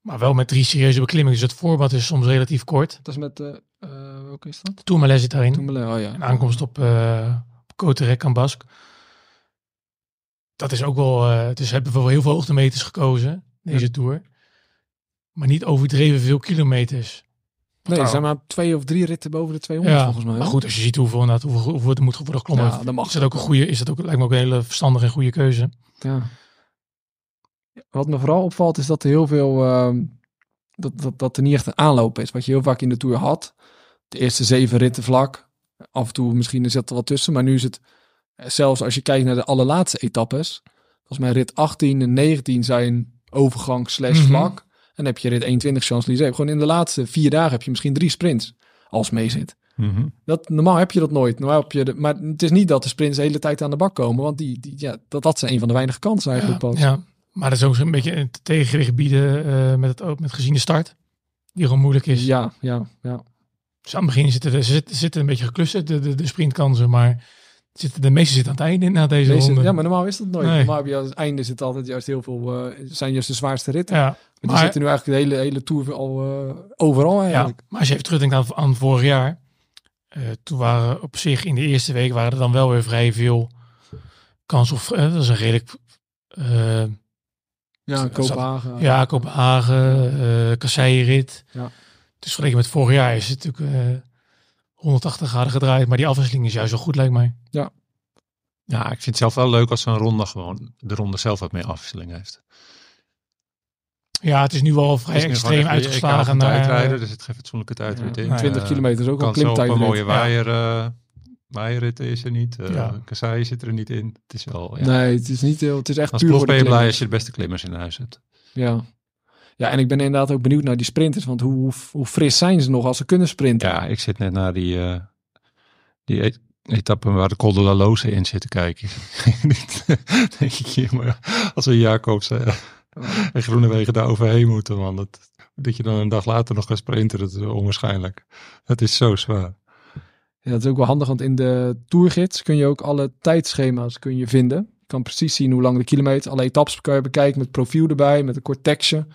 Maar wel met drie serieuze beklimmingen. Dus het voorbad is soms relatief kort. Dat is met, uh, uh, welke is dat? Tourmalet zit daarin. Tourmalet, oh ja. Een aankomst op, uh, op Coterec en Basque. Dat is ook wel, uh, dus hebben we voor heel veel hoogtemeters gekozen, deze ja. Tour. Maar niet overdreven veel kilometers. Nee, er zijn maar twee of drie ritten boven de 200 ja, volgens mij. Maar goed, als je ziet hoeveel, hoeveel, hoeveel, hoeveel er moet worden geklommen, ja, dan mag is dat ook een goede, is dat ook, lijkt me ook een hele verstandige en goede keuze. Ja. Wat me vooral opvalt is dat er heel veel, uh, dat, dat, dat er niet echt een aanloop is. Wat je heel vaak in de Tour had. De eerste zeven ritten vlak. Af en toe misschien is dat er wat tussen, maar nu is het, zelfs als je kijkt naar de allerlaatste etappes. Volgens mij rit 18 en 19 zijn overgang slash vlak. Mm -hmm. En dan heb je rit 21 Champs-Élysées. Gewoon in de laatste vier dagen heb je misschien drie sprints als mee zit. Mm -hmm. dat, normaal heb je dat nooit. Normaal heb je de, maar het is niet dat de sprints de hele tijd aan de bak komen. Want die, die, ja, dat, dat zijn een van de weinige kansen eigenlijk ja, pas. Ja, maar dat is ook een beetje een tegengewicht bieden uh, met, het, met gezien de start. Die gewoon moeilijk is. Ja, ja, ja. Dus aan het begin zitten, ze zitten, zitten een beetje geklussen, de, de, de sprintkansen. Maar de meeste zitten aan het einde na deze Meeste, ronde. Ja, maar normaal is dat nooit. Nee. Normaal heb je aan het einde zit altijd juist heel veel, uh, zijn juist de zwaarste ritten. Ja, maar die maar- zitten nu eigenlijk de hele, hele tour al uh, overal Ja, eigenlijk. maar als je even terugdenkt aan, aan vorig jaar. Eh, toen waren op zich in de eerste week waren er dan wel weer vrij veel kans op. eh, dat is een redelijk. eh, Ja, Zat- Kopenhagen. ja, Kopenhagen, eh kasseienrit. Ja. Dus vergeleken met vorig jaar is het natuurlijk eh 180 graden gedraaid. Maar die afwisseling is juist wel goed, lijkt mij. Ja, ik vind het zelf wel leuk als zo'n ronde gewoon de ronde zelf wat meer afwisseling heeft. Ja, het is nu wel vrij Het extreem uitgeslagen. Naar, tijdrijden, dus het geeft fatsoenlijke tijdrit Ja, in. 20 Eh, kilometer is ook al een op een klimtijdrit. mooie Ja. waaier, eh waaierrit is er niet. eh Ja. Zit er niet in. Het is wel, ja. Nee, het is niet heel, het is echt Als puur voor de ben je blij als je de beste klimmers in huis hebt. Ja. Ja, en ik ben inderdaad ook benieuwd naar die sprinters. Want hoe, hoe, fris zijn ze nog als ze kunnen sprinten? Ja, ik zit net naar die, eh die etappe waar de Col de la Loze in zit te kijken. [laughs] [laughs] Denk ik hier, maar als we Jacobs eh, en Groenewegen daar overheen moeten, man. Dat, dat je dan een dag later nog gaat sprinten, dat is onwaarschijnlijk. Het is zo zwaar. Ja, dat is ook wel handig, want in de tourgids kun je ook alle tijdschema's kun je vinden. Je kan precies zien hoe lang de kilometer, alle etappes kan je bekijken met profiel erbij, met een kort tekstje.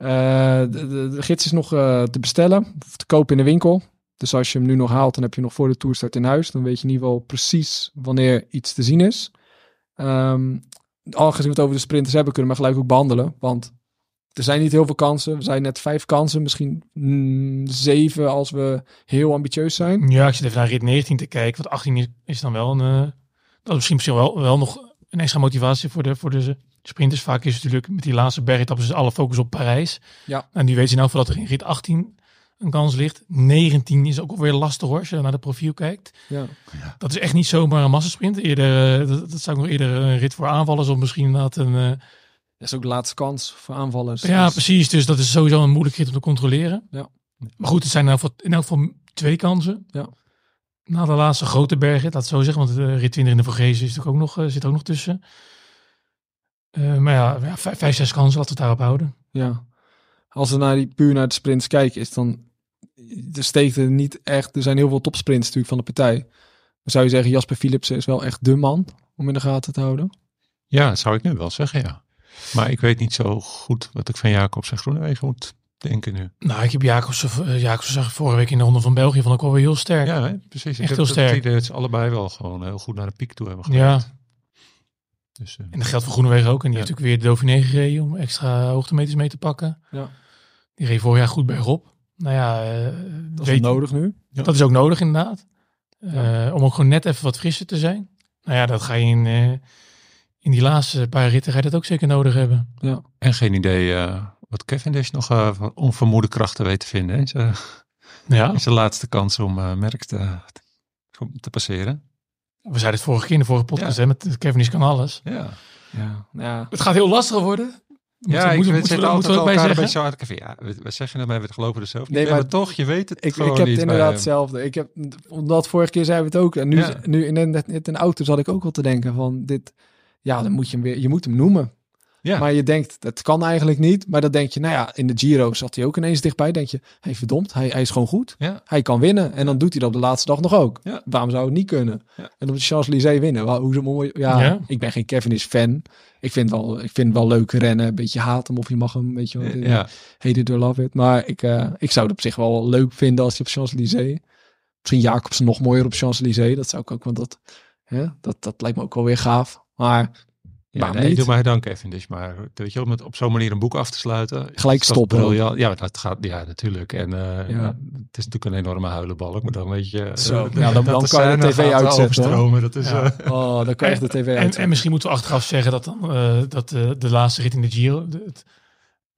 Eh, de, de, gids is nog eh, te bestellen of te kopen in de winkel. Dus als je hem nu nog haalt, dan heb je nog voor de toerstart in huis. Dan weet je in ieder geval precies wanneer iets te zien is. Ehm aangezien we het over de sprinters hebben, kunnen we gelijk ook behandelen. Want er zijn niet heel veel kansen. We zijn net vijf kansen, misschien mm, zeven als we heel ambitieus zijn. Ja, ik zit even naar rit 19 te kijken. Want 18 is, is dan wel een. eh, dat is misschien, misschien wel, wel nog een extra motivatie voor de, voor de sprinters. Vaak is het natuurlijk met die laatste bergetappes is alle focus op Parijs. Ja. En die weet je nou dat er in rit 18 een kans ligt. 19 is ook alweer lastig hoor, als je naar de profiel kijkt. Ja. Dat is echt niet zomaar een massasprint. Eerder, eh, dat, dat zou ik nog eerder een rit voor aanvallers of misschien inderdaad een... eh, Dat is ook de laatste kans voor aanvallers. ja, Dus- precies. Dus dat is sowieso een moeilijk rit om te controleren. Ja. Maar goed, het zijn in elk geval, in elk geval twee kansen. Ja. Na de laatste grote bergen, dat zo zeggen. Want de rit 20 in de Vorgezen is natuurlijk ook nog, eh, zit ook nog tussen. Eh, maar ja, ja vijf, vijf, zes kansen, laten we het daarop houden. Ja. Als we naar die, puur naar de sprints kijken, is dan... Er steekt er niet echt... Er zijn heel veel topsprints natuurlijk van de partij. Dan zou je zeggen, Jasper Philipsen is wel echt de man om in de gaten te houden. Ja, dat zou ik nu wel zeggen, ja. Maar ik weet niet zo goed wat ik van Jacobs en Groenewegen moet denken nu. Nou, ik heb Jacobs, uh, Jacobs zag ik vorige week in de Ronde van België, vond ik wel weer heel sterk. Ja, hè, precies. Ik Echt heb heel het sterk. dat ze allebei wel gewoon heel goed naar de piek toe hebben Ja. Dus, eh, En dat geldt voor Groenewegen ook. En die Ja. heeft natuurlijk weer de Dauphiné gereden om extra hoogtemeters mee te pakken. Ja. Die reed vorig jaar goed bergop. Nou ja, eh, Dat is weet- nodig nu. Dat is ook nodig inderdaad. Ja. Eh, om ook gewoon net even wat frisser te zijn. Nou ja, dat ga je in, eh, in die laatste paar ritten ga je dat ook zeker nodig hebben. en geen idee eh, wat Cavendish nog eh, van onvermoede krachten weet te vinden. hè. Zijn- Ja, is de laatste kans om eh Merck te, te passeren. We zeiden het vorige keer in de vorige podcast, hè, met Kevin is kan alles. Ja, Ja. ja. Het gaat heel lastig worden. ja Moeten- ik moeten het we- altijd we erbij een zeggen? zo hard. Ja, we, we zeggen het, maar we geloven er zelf niet. Nee, maar- maar toch, je weet het Ik, gewoon ik heb niet het bij inderdaad hem. hetzelfde. Ik heb, omdat vorige keer zeiden we het ook. En nu, Ja. nu in, in, in een auto zat ik ook al te denken van dit... Ja, dan moet je hem weer... Je moet hem noemen. Ja. Maar je denkt, dat kan eigenlijk niet. Maar dan denk je, nou ja, in de Giro zat hij ook ineens dichtbij. Denk je, hey, verdomd, hij, hij is gewoon goed. Ja. Hij kan winnen. En dan doet hij dat op de laatste dag nog ook. Ja. Waarom zou het niet kunnen? En op de Champs-Élysées winnen. Hoe zo mooi. Ja, ik ben geen Cavendish fan. Ik vind wel, ik vind wel leuk rennen. Een beetje haat hem of je mag hem, weet je wel. Ja, Hate it or love it. Maar ik, eh, ik zou het op zich wel leuk vinden als je op Champs-Élysées. Misschien Jacobsen nog mooier op Champs-Élysées. Dat zou ik ook, want dat, hè, dat, dat lijkt me ook wel weer gaaf. Maar ja nee, niet? doe mij dan Cavendish. Maar weet je wel, met op zo'n manier een boek af te sluiten. Gelijk stoppen. Ja, dat gaat, ja, natuurlijk. En eh, Ja. het is natuurlijk een enorme huilenbalk. Maar dan weet je... Zo, eh, ja, dan- [laughs] dat dan kan je de tv uitzetten, overstromen, Dat is, Ja. eh, oh, dan kan je de tv En, uit. en misschien moeten we achteraf zeggen dat, dan, eh, dat eh, de laatste rit in de Giro, de, het,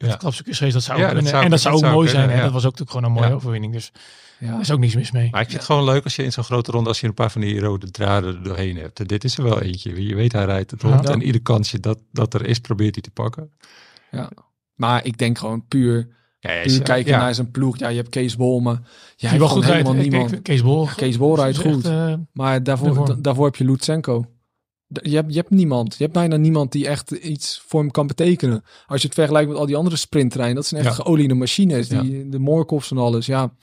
Ja. het klapstukje dat zou Ja, ook dat zou- en dat dat zou ook zou mooi kunnen, zijn. Hè? ja. Dat was ook natuurlijk gewoon een mooie Ja. overwinning. Dus ja. daar is ook niks mis mee. Maar ik vind het gewoon leuk als je in zo'n grote ronde, als je een paar van die rode draden er doorheen hebt. Dit is er wel eentje. Je weet, hij rijdt het rond. Ja. En ieder kansje dat, dat er is, probeert hij te pakken. Maar ik denk gewoon puur, Ja, puur kijken ja. naar zijn ploeg. Ja, je hebt Kees Bolmen. Ja, Die hij wel heeft goed gewoon rijdt. helemaal niemand. ik- Kees Bol. Kees Bol rijdt echt, goed. eh, Maar daarvoor, Daarvoor. da- daarvoor heb je Lutsenko. Je hebt, je hebt niemand. Je hebt bijna niemand die echt iets voor hem kan betekenen. Als je het vergelijkt met al die andere sprinttreinen. Dat zijn echt Ja. geoliede machines. Die, De Moorkoffs en alles. Ja,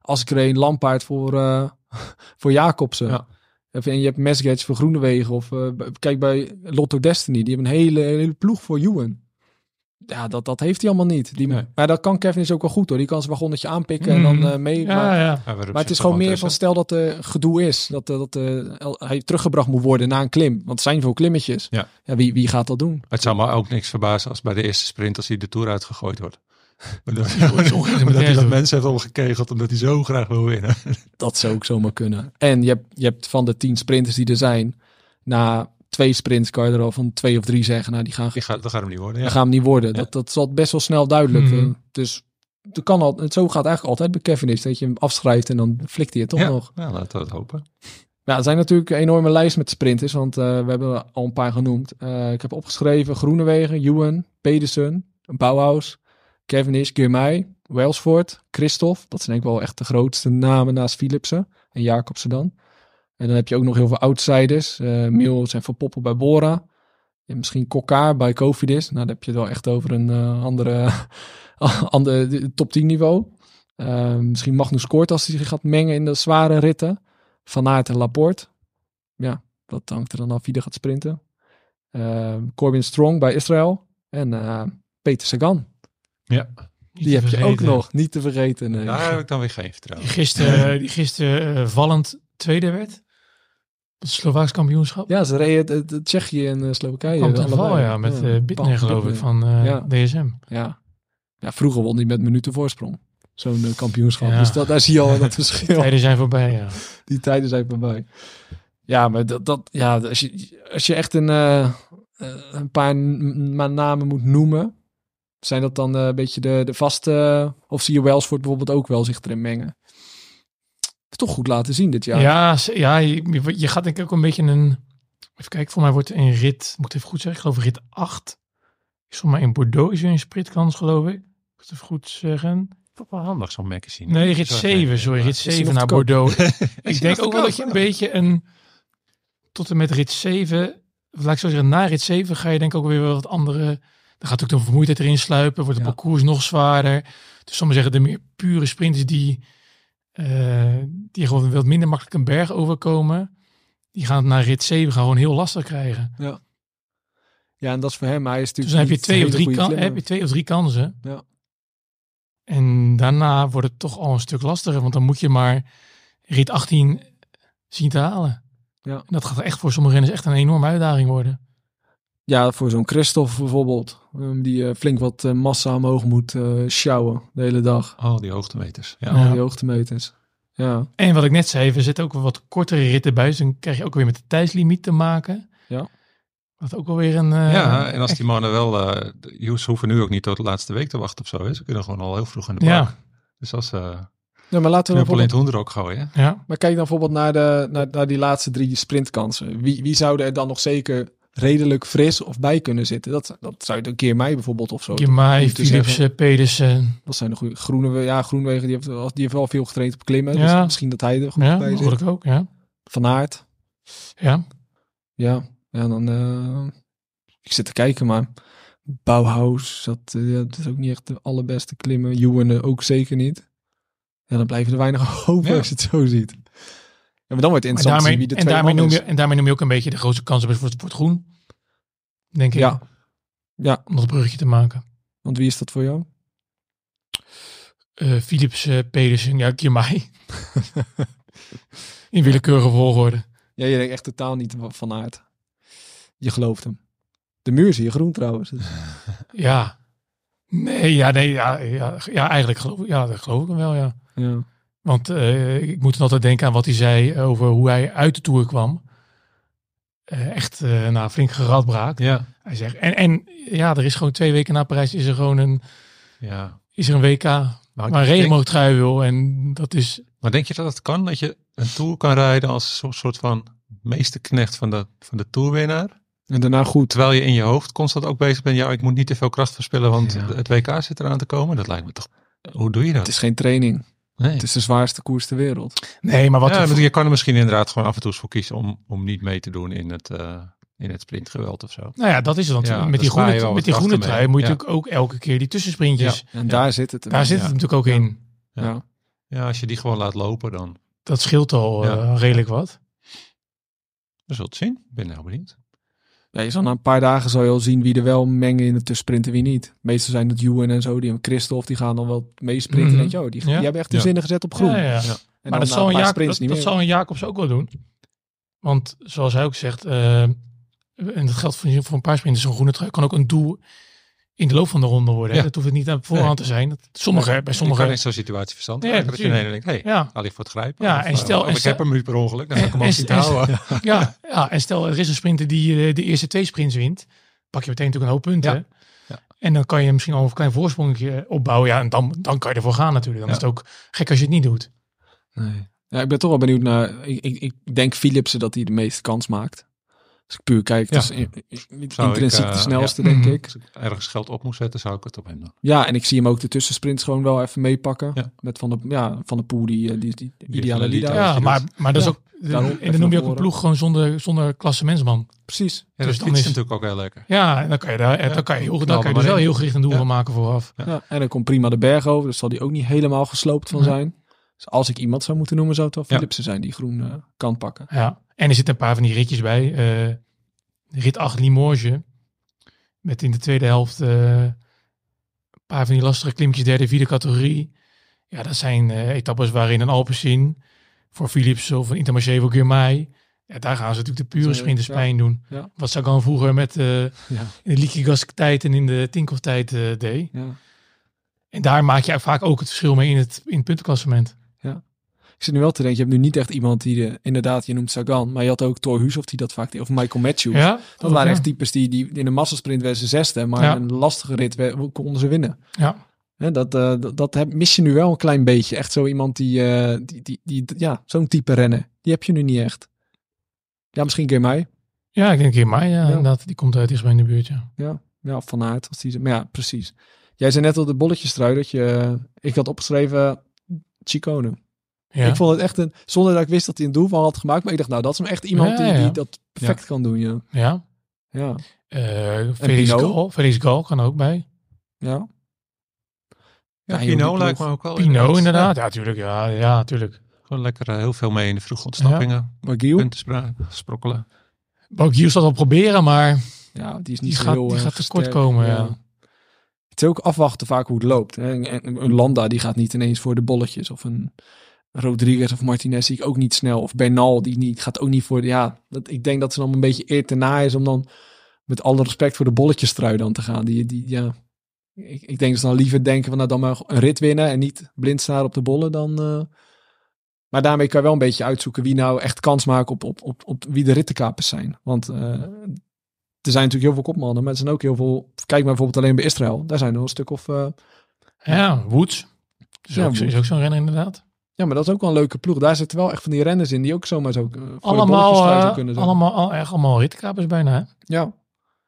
als ik er een Lampaard voor, eh, [laughs] voor Jacobsen. Ja. Of- En je hebt Mesgets voor Groenewegen. Of eh, kijk bij Lotto Destiny. Die hebben een hele, hele ploeg voor Ewan. Ja, dat, dat heeft hij allemaal niet. Die, Nee. Maar dat kan Kevin is ook wel goed hoor. Die kan zijn wagonnetje aanpikken en dan eh, mee. Ja, maar, ja. maar het is gewoon meer van stel dat er gedoe is. Dat, eh, dat eh, hij teruggebracht moet worden na een klim. Want het zijn veel klimmetjes. Ja. wie, wie gaat dat doen? Het zou me ook niks verbazen als bij de eerste sprint als hij de Tour uitgegooid wordt. [laughs] Maar dat, is [laughs] ongeveer dat hij dat mensen heeft omgekegeld omdat hij zo graag wil winnen. Dat zou ook zomaar kunnen. En je hebt, je hebt van de tien sprinters die er zijn, na twee sprints kan je er al van twee of drie zeggen, nou die gaan, Die gaat, dat gaat hem niet worden. die Ja. gaan hem niet worden. Ja. Dat, dat zal best wel snel duidelijk. Eh, Dus het kan al, het, zo gaat eigenlijk altijd bij Kevin is dat je hem afschrijft en dan flikt hij het toch ja. nog. Nou, laten we het hopen. Ja, er zijn natuurlijk een enorme lijst met sprinters, want eh, we hebben al een paar genoemd. Eh, ik heb opgeschreven Groenewegen, Ewan, Pedersen, Bauhaus, Cavendish, Girmay, Welsford, Christophe. Dat zijn denk ik wel echt de grootste namen naast Philipsen en Jacobsen dan. En dan heb je ook nog heel veel outsiders. eh Mills en Van Poppel bij Bora. Ja, misschien Kokkaar bij Cofidis. Nou, dan heb je het wel echt over een eh, andere, [laughs] andere top 10 niveau. Eh, misschien Magnus Kort als hij zich gaat mengen in de zware ritten. Van Aert en Laporte. Ja, dat hangt er dan af wie er gaat sprinten. Eh, Corbin Strong bij Israël. En eh, Peter Sagan. Ja. Die heb je ook nog niet te vergeten. nee. Daar heb ik dan weer geen Die vertrouwen. gisteren, die gisteren vallend tweede werd. Het Slovaaks kampioenschap. Ja, ze reden het, het Tsjechië en eh, Slowakije. Kwam ten allebei. val, ja. Met Ja, eh geloof ik, van eh, Ja. DSM. Ja. ja, vroeger won hij met minuten voorsprong. Zo'n kampioenschap. Ja. Dus dat, daar zie je al dat [laughs] verschil. Tijden zijn voorbij, ja. Die tijden zijn voorbij. Ja, maar dat, dat ja, als je, als je echt een, eh, een paar namen moet noemen, zijn dat dan een beetje de, de vaste, of zie je Welsford bijvoorbeeld ook wel zich erin mengen? Toch goed laten zien dit jaar. Ja, ze- ja je, je gaat denk ik ook een beetje een... Even kijken, voor mij wordt een rit, moet ik even goed zeggen, ik geloof rit 8. Is voor mij in Bordeaux is weer een spritkans, geloof ik. Moet ik even goed zeggen. Toch wel handig zo'n magazine. Nee, rit Zo 7, sorry, rit die 7 nog naar? Bordeaux. [laughs] ik denk ook wel dat je een beetje een... Tot en met rit 7, of laat ik zo zeggen, na rit 7 ga je denk ik ook weer wat andere... Dan gaat ook de vermoeidheid erin sluipen, wordt het Ja. parcours nog zwaarder. Dus maar zeggen, de meer pure sprinters die, eh, die gewoon wat minder makkelijk een berg overkomen, die gaan het na rit 7 gaan gewoon heel lastig krijgen. Ja, en dat is voor hem. Hij is Dus natuurlijk dan heb je, twee of, drie kan, heb je twee of drie kansen. Ja. En daarna wordt het toch al een stuk lastiger, want dan moet je maar rit 18 zien te halen. Ja. En dat gaat echt voor sommige renners echt een enorme uitdaging worden. Ja, voor zo'n Christophe bijvoorbeeld. ehm, die eh, flink wat eh, massa omhoog moet eh sjouwen de hele dag. Oh, die hoogtemeters. Ja. Ja. Al die hoogtemeters. Ja, En wat ik net zei, we zitten ook wel wat kortere ritten bij, dus dan krijg je ook weer met de tijdslimiet te maken. Ja. Wat ook alweer een... eh, Ja, en als die mannen wel... eh, de- ze hoeven nu ook niet tot de laatste week te wachten of zo. Hè. Ze kunnen gewoon al heel vroeg in de Ja. bak. Dus als ze ja maar laten we knuppel in het bijvoorbeeld, hoenderok gooien. Ja, Maar kijk dan bijvoorbeeld naar, de, naar, naar die laatste drie sprintkansen. Wie, wie zouden er dan nog zeker redelijk fris of bij kunnen zitten? Dat, dat zou je een keer mij bijvoorbeeld of zo. Girmay, moeten Philips, eh, Pedersen. Dat zijn de goede. Groene, ja, Groenwegen die heeft, wel- die heeft wel veel getraind op klimmen. Ja. Dus misschien dat hij er goed Ja, bij zit. mogelijk ook, ja. Van Aert. Ja, Ja, ja dan... eh, ik zit te kijken, maar... Bauhaus, dat, ja, dat is ook niet echt de allerbeste klimmen. Eh, ook zeker niet. Ja, dan blijven er weinig [laughs] over Ja. als je het zo ziet. Maar dan wordt het interessant daarmee, wie de en, daarmee noem je, en daarmee noem je ook een beetje de grootste kansen voor, voor het groen. Denk ik. Ja. Ja, Om dat bruggetje te maken. want wie is dat voor jou? Eh Philips, eh, Pedersen, ja, Girmay. [laughs] In willekeurige volgorde. Ja, je denkt echt totaal niet van- Aert. Je gelooft hem. De muur zie je groen trouwens. Dus- [laughs] Ja. Nee, ja, nee, ja, ja, ja eigenlijk geloof ik, ja, dat geloof ik hem wel, ja. ja. Want eh, ik moet dan altijd denken aan wat hij zei over hoe hij uit de Tour kwam. Eh, echt eh nou, flink geradbraakt. Ja. Hij zegt, en, en ja, er is gewoon twee weken na Parijs is er gewoon een, ja. is er een WK Maar, waar regenboogtrui wil. En dat is, maar denk je dat het kan? Dat je een Tour kan rijden als een soort van meesterknecht van de, van de Tourwinnaar? En daarna goed. Terwijl je in je hoofd constant ook bezig bent. Ja, ik moet niet te veel kracht verspillen, want Ja. het WK zit eraan te komen. Dat lijkt me toch... Hoe doe je dat? Het is geen training. Nee. Het is de zwaarste koers ter wereld. nee, maar wat ja, je kan er misschien inderdaad gewoon af en toe eens voor kiezen om, om niet mee te doen in het, eh, in het sprintgeweld of zo. nou ja, dat is het. Want Ja, met die groene, met die groene trui mee. moet je Ja. natuurlijk ook elke keer die tussensprintjes. En Ja. daar zit het. Daar in. zit Ja. het natuurlijk ook in. Ja. Ja. Ja, als je die gewoon laat lopen, dan Dat scheelt al Ja. eh, redelijk wat. we zullen het zien. Ik ben heel benieuwd. Ja, je zal na een paar dagen zal je al zien wie er wel mengen in de tussensprint en wie niet. Meestal zijn het Ewan en zo, die en Christophe, die gaan dan wel meesprinten. Denk je, oh, die, Ja. die hebben echt Ja. zinnen gezet op groen. Ja, Maar dan dat zal, een Jacob, dat, niet dat zal een Jacobs ook wel doen. Want zoals hij ook zegt, eh, en dat geldt voor, voor een paar sprinters, zo'n groene trui kan ook een doel in de loop van de ronde worden. hè. Ja. Dat hoeft het niet aan voorhand te zijn. Dat, sommige, bij sommige... kan in zo'n situatie verstand Ja, dat je denkt, hé, Ja, hij ligt voor het grijpen. Ja, Of, en eh, stel- of en ik stel- heb hem nu per ongeluk, dan ga ik hem niet en- houden. [laughs] ja, ja, en stel er is een sprinter die eh, de eerste twee sprints wint, pak je meteen natuurlijk een hoop punten. Ja. Ja. En dan kan je misschien al een klein voorsprongetje opbouwen. Ja, en dan, dan kan je ervoor gaan natuurlijk. Dan Ja. is het ook gek als je het niet doet. Nee. Ja, ik ben toch wel benieuwd naar. Ik, ik, ik denk Philipsen dat hij de meeste kans maakt. Als ik puur kijk, Ja. het is in- in- Zou ik, intrinsiek eh, de snelste, ja. denk Mhm. ik. Als ik ergens geld op moest zetten, zou ik het op hem doen. Ja, en ik zie hem ook de tussensprints gewoon wel even meepakken. Ja. Met Van de, ja, van de Poel, die, eh, die, die, Die ideale. Lida. Ja, maar, maar dat is Ja. ook... Daarom, en dan noem je ook een ploeg gewoon zonder, zonder klassementsman. Precies. Ja, Dus dan is natuurlijk ook heel lekker. Ja, en dan kan je daar, Ja. dan kan je, heel, dan kan je er dus wel heel gericht een doel Ja. van maken vooraf. Ja. en dan komt prima de berg over. Dus zal die ook niet helemaal gesloopt van zijn. Dus als ik iemand zou moeten noemen, zou het wel Ja. Philipsen zijn die groen eh, kan pakken. Ja, en er zitten een paar van die ritjes bij. Eh, rit 8 Limoges. Met in de tweede helft eh, een paar van die lastige klimmetjes derde, vierde categorie. Ja, dat zijn eh, etappes waarin een Alpecin voor Philips of een Intermarché voor Girmay. Ja, daar gaan ze natuurlijk de pure sprinters ja. pijn doen. Ja. Wat Sagan vroeger met eh, Ja. in de Liquigas tijd en in de Tinkoff tijd eh, deed. Ja. En daar maak je vaak ook het verschil mee in het, in het puntenklassement. Ik zit nu wel te denken, je hebt nu niet echt iemand die, de, inderdaad, je noemt Sagan, maar je had ook Thor Hushoff die dat vaak deed, of Michael Matthews. Ja, Dat waren echt types die, die in een massasprint werden ze zesde, maar Ja. in een lastige rit we- konden ze winnen. Ja, dat, eh, dat, dat heb, mis je nu wel een klein beetje. Echt zo iemand die, eh, die, die, die ja, zo'n type rennen. Die heb je nu niet echt. Ja, misschien Girmay. ja ik denk Girmay, ja, Ja. inderdaad. Die komt uit dichtstbij in de buurt, ja. Ja, ja of Van. Als die, maar ja, precies. Jij zei net al de bolletjes trui dat je, eh, ik had opgeschreven Chicone. Ja. Ik vond het echt een, zonder dat ik wist dat hij een doel van had gemaakt. Maar ik dacht, nou, dat is hem echt iemand Ja, die, ja. die dat perfect kan doen. Ja, ja. ja. Eh Felix? Gal, Felix Gal kan ook bij. ja. Ja, Ja, Pino lijkt me ook wel. Pino inderdaad, ja, tuurlijk. Ja, ja, tuurlijk. Gewoon lekker eh, heel veel mee in de vroege ontsnappingen. Maar Giel, Punten sprokkelen. Bokiel zal het wel proberen, maar ja, die is niet die zo gaat, heel die eh, gaat tekort komen. Ja. Het is ook afwachten vaak hoe het loopt. Hè. En- en Een Landa die gaat niet ineens voor de bolletjes. Of een Rodriguez of Martinez zie ik ook niet snel. Of Bernal die niet, gaat ook niet voor. Ja, dat, ik denk dat ze dan een beetje eer te na is om dan met alle respect voor de bolletjes trui dan te gaan. Die, die, ja, ik, ik denk dat ze dan liever denken van nou dan maar een rit winnen en niet blind staan op de bollen dan... eh, maar daarmee kan je wel een beetje uitzoeken wie nou echt kans maakt op, op, op, op wie de rittenkapers zijn. Want eh, er zijn natuurlijk heel veel kopmannen, maar er zijn ook heel veel... Kijk maar bijvoorbeeld alleen bij Israël. Daar zijn er een stuk of... eh, Ja, Woods. Is, Ja, ook, Woods. is ook zo'n renner inderdaad. Ja, maar dat is ook wel een leuke ploeg. Daar zitten wel echt van die renners in die ook zomaar zo... eh, voor de Allemaal, eh, kunnen zijn. allemaal, al, echt allemaal ritkapers bijna. Hè? Ja,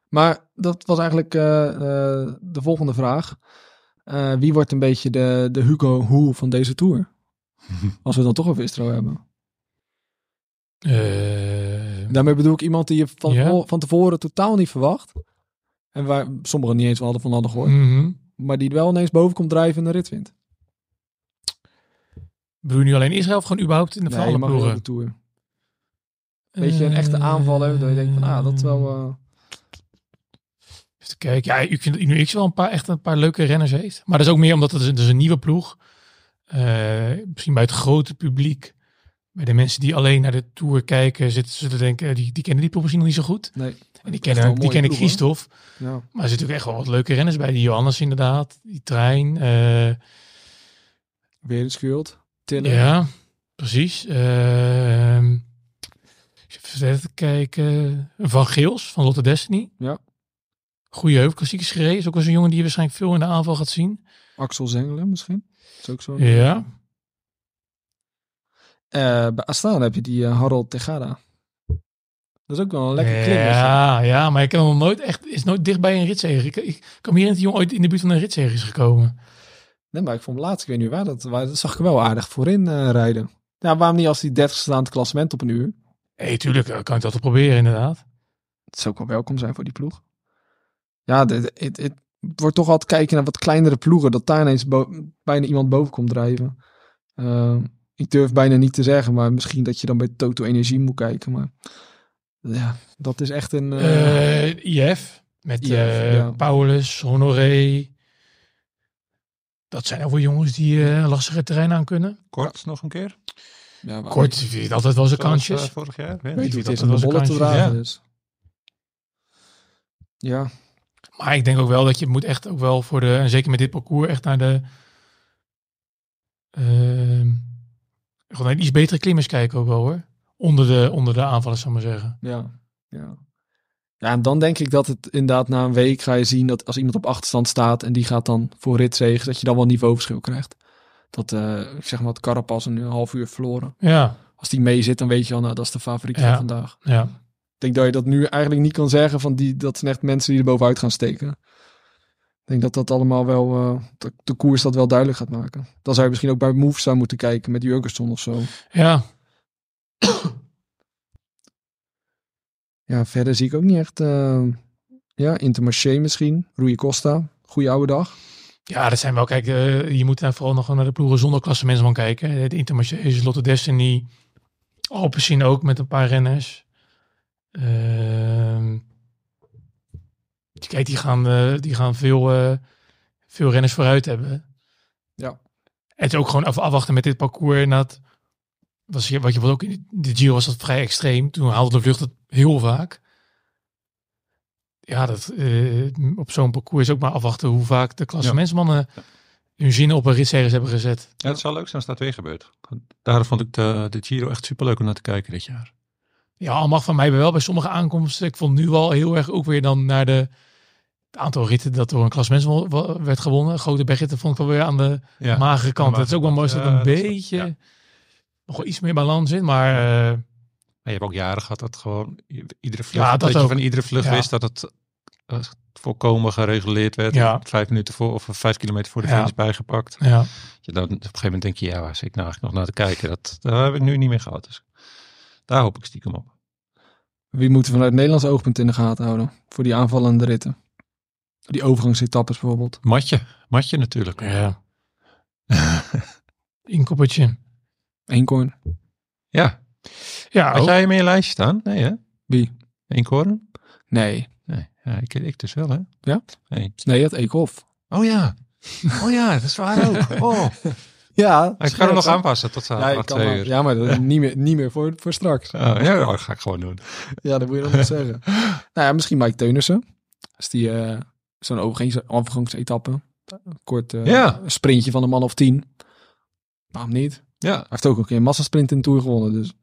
maar dat was eigenlijk eh, eh, de volgende vraag. Eh, wie wordt een beetje de, de Hugo Hoe van deze Tour? [laughs] Als we dan toch over Istro hebben. Eh, Daarmee bedoel ik iemand die je van, van tevoren totaal niet verwacht. En waar sommigen niet eens wel hadden van hadden gehoord. mhm. Maar die wel ineens boven komt drijven en de rit wint. Bedoel je nu alleen Israël of gewoon überhaupt in de Nee, verhalen je mag heel ploegen? de Tour. Weet je, een echte aanval hebben. Dat je denkt van, ah, dat is wel... eh, Even kijken. Ja, ik vind dat UNX wel een paar, echt een paar leuke renners heeft. Maar dat is ook meer omdat het is, het is een nieuwe ploeg. Eh, misschien bij het grote publiek. Bij de mensen die alleen naar de Tour kijken, zitten ze te denken, eh, die, die kennen die ploeg misschien nog niet zo goed. nee. En die kennen, een die kennen. Christophe. Ja. Maar er zitten natuurlijk echt wel wat leuke renners bij. Die Johannes inderdaad, die trein. eh, Weer een schuld. Ja, precies. Ehm even kijken. Van Geels van Lotte Destiny. Ja. Goeie heuvelklassiekers gereden. Is ook wel zo'n jongen die je waarschijnlijk veel in de aanval gaat zien. Axel Zengelen misschien. Is ook zo. Ja. Eh, bij Astana heb je die eh, Harold Tegada. Dat is ook wel een lekker klimmer. Ja, ja, maar ik heb nog nooit echt, is nooit dichtbij een ritzege. Ik, ik me hier dat die jongen ooit in de buurt van een ritzege is gekomen. Nee, maar ik vond laatst, ik weet niet waar, dat, waar, dat zag ik wel aardig voorin eh, rijden. Ja, waarom niet als die 30 staand klassement op een uur? Hé, tuurlijk, eh, kan ik dat proberen inderdaad. Het zou ook wel welkom zijn voor die ploeg. Ja, het, wordt toch altijd kijken naar wat kleinere ploegen, dat daar ineens bijna iemand boven komt drijven. Eh, ik durf bijna niet te zeggen, maar misschien dat je dan bij Toto Energie moet kijken. Maar Ja, dat is echt een... eh, Eh IF met IF, ja. Paulus, Honoré. Dat zijn ook wel jongens die eh, een lastige terrein aan kunnen. Kort nog een keer. ja, Kort heeft altijd wel zijn kansjes. eh, vorig jaar. Weet weet je. het wel bollen te dragen. ja. Dus. Ja, Maar ik denk ook wel dat je moet echt ook wel voor de, en zeker met dit parcours, echt naar de ehm gewoon naar iets betere klimmers kijken ook wel hoor. Onder de, onder de aanvallers, zal ik maar zeggen. ja, ja. Ja, en dan denk ik dat het inderdaad na een week ga je zien dat als iemand op achterstand staat en die gaat dan voor ritzegen, dat je dan wel niveauverschil krijgt. Dat, eh, ik zeg maar, het Carapaz een half uur verloren. Ja, Als die mee zit, dan weet je al, nou, dat is de favoriet Ja. van vandaag. ja. Ik denk dat je dat nu eigenlijk niet kan zeggen van die, dat zijn echt mensen die er bovenuit gaan steken. Ik denk dat dat allemaal wel, eh, de, de koers dat wel duidelijk gaat maken. Dan zou je misschien ook bij Movistar moeten kijken met Jurgenson of zo. Ja, Ja, verder zie ik ook niet echt, eh, ja, Intermarché misschien, Rui Costa, goede oude dag. ja, dat zijn wel, kijk, eh, je moet daar vooral nog naar de ploegen zonder klassementsman kijken. De Intermarché, Lotte Destiny, Alpecin ook met een paar renners. Ehm, kijk, die gaan, eh, die gaan veel, veel renners vooruit hebben. Ja. Het is ook gewoon af, afwachten met dit parcours. Dat was je, wat je wat ook in de Giro was dat vrij extreem. Toen haalde de vlucht het heel vaak. Ja, dat, eh, op zo'n parcours is ook maar afwachten hoe vaak de klassementsmannen hun zinnen op een ritzegers hebben gezet. Ja, het zal leuk zijn als dat weer gebeurt. Daarom vond ik de, de Giro echt superleuk om naar te kijken dit jaar. Ja, al mag van mij wel bij sommige aankomsten. Ik vond nu al heel erg ook weer dan naar de het aantal ritten dat door een klassementsman wa- werd gewonnen. Grote bergritten vond ik wel weer aan de Ja. magere kant. Het is ook wel mooi dat een Ja, is- beetje ja. nog wel iets meer balans in. Maar eh, Maar je hebt ook jaren gehad dat gewoon iedere vlucht, Ja, dat, dat je ook. van iedere vlucht Ja. wist dat het eh, volkomen gereguleerd werd. Ja. Vijf minuten voor of vijf kilometer voor de Ja. finish bijgepakt. ja, Je dan, op een gegeven moment denk je, ja, waar zit ik nou eigenlijk nog naar te kijken? Dat, daar heb ik nu niet meer gehad. Dus daar hoop ik stiekem op. Wie moeten we vanuit Nederlands oogpunt in de gaten houden? Voor die aanvallende ritten. Die overgangsetappes bijvoorbeeld. Matje, Matje natuurlijk. ja. [laughs] Inkoppertje. Eenkorn. Ja, Ja, had ook. jij hem in je lijstje staan? Nee hè? Wie? Eén Nee. Nee, ja, ik, ik dus wel hè? Ja? Nee. Nee, het Eekhoff. Oh ja. Oh ja, dat is waar ook. [laughs] Oh. Ja, Ik ga hem nog aanpassen tot Ja, zaterdag kan twee uur. ja maar dat is niet meer, niet meer voor, voor straks. Oh, ja, dat ga ik gewoon doen. Ja, dat moet je dan niet zeggen. [laughs] Nou ja, misschien Mike Teunissen. Als die eh, zo'n overgangs- overgangsetappe. Kort eh, Ja. sprintje van een man of tien. Waarom niet? Hij Ja, heeft ook een keer een massasprint in de Tour gewonnen. Dus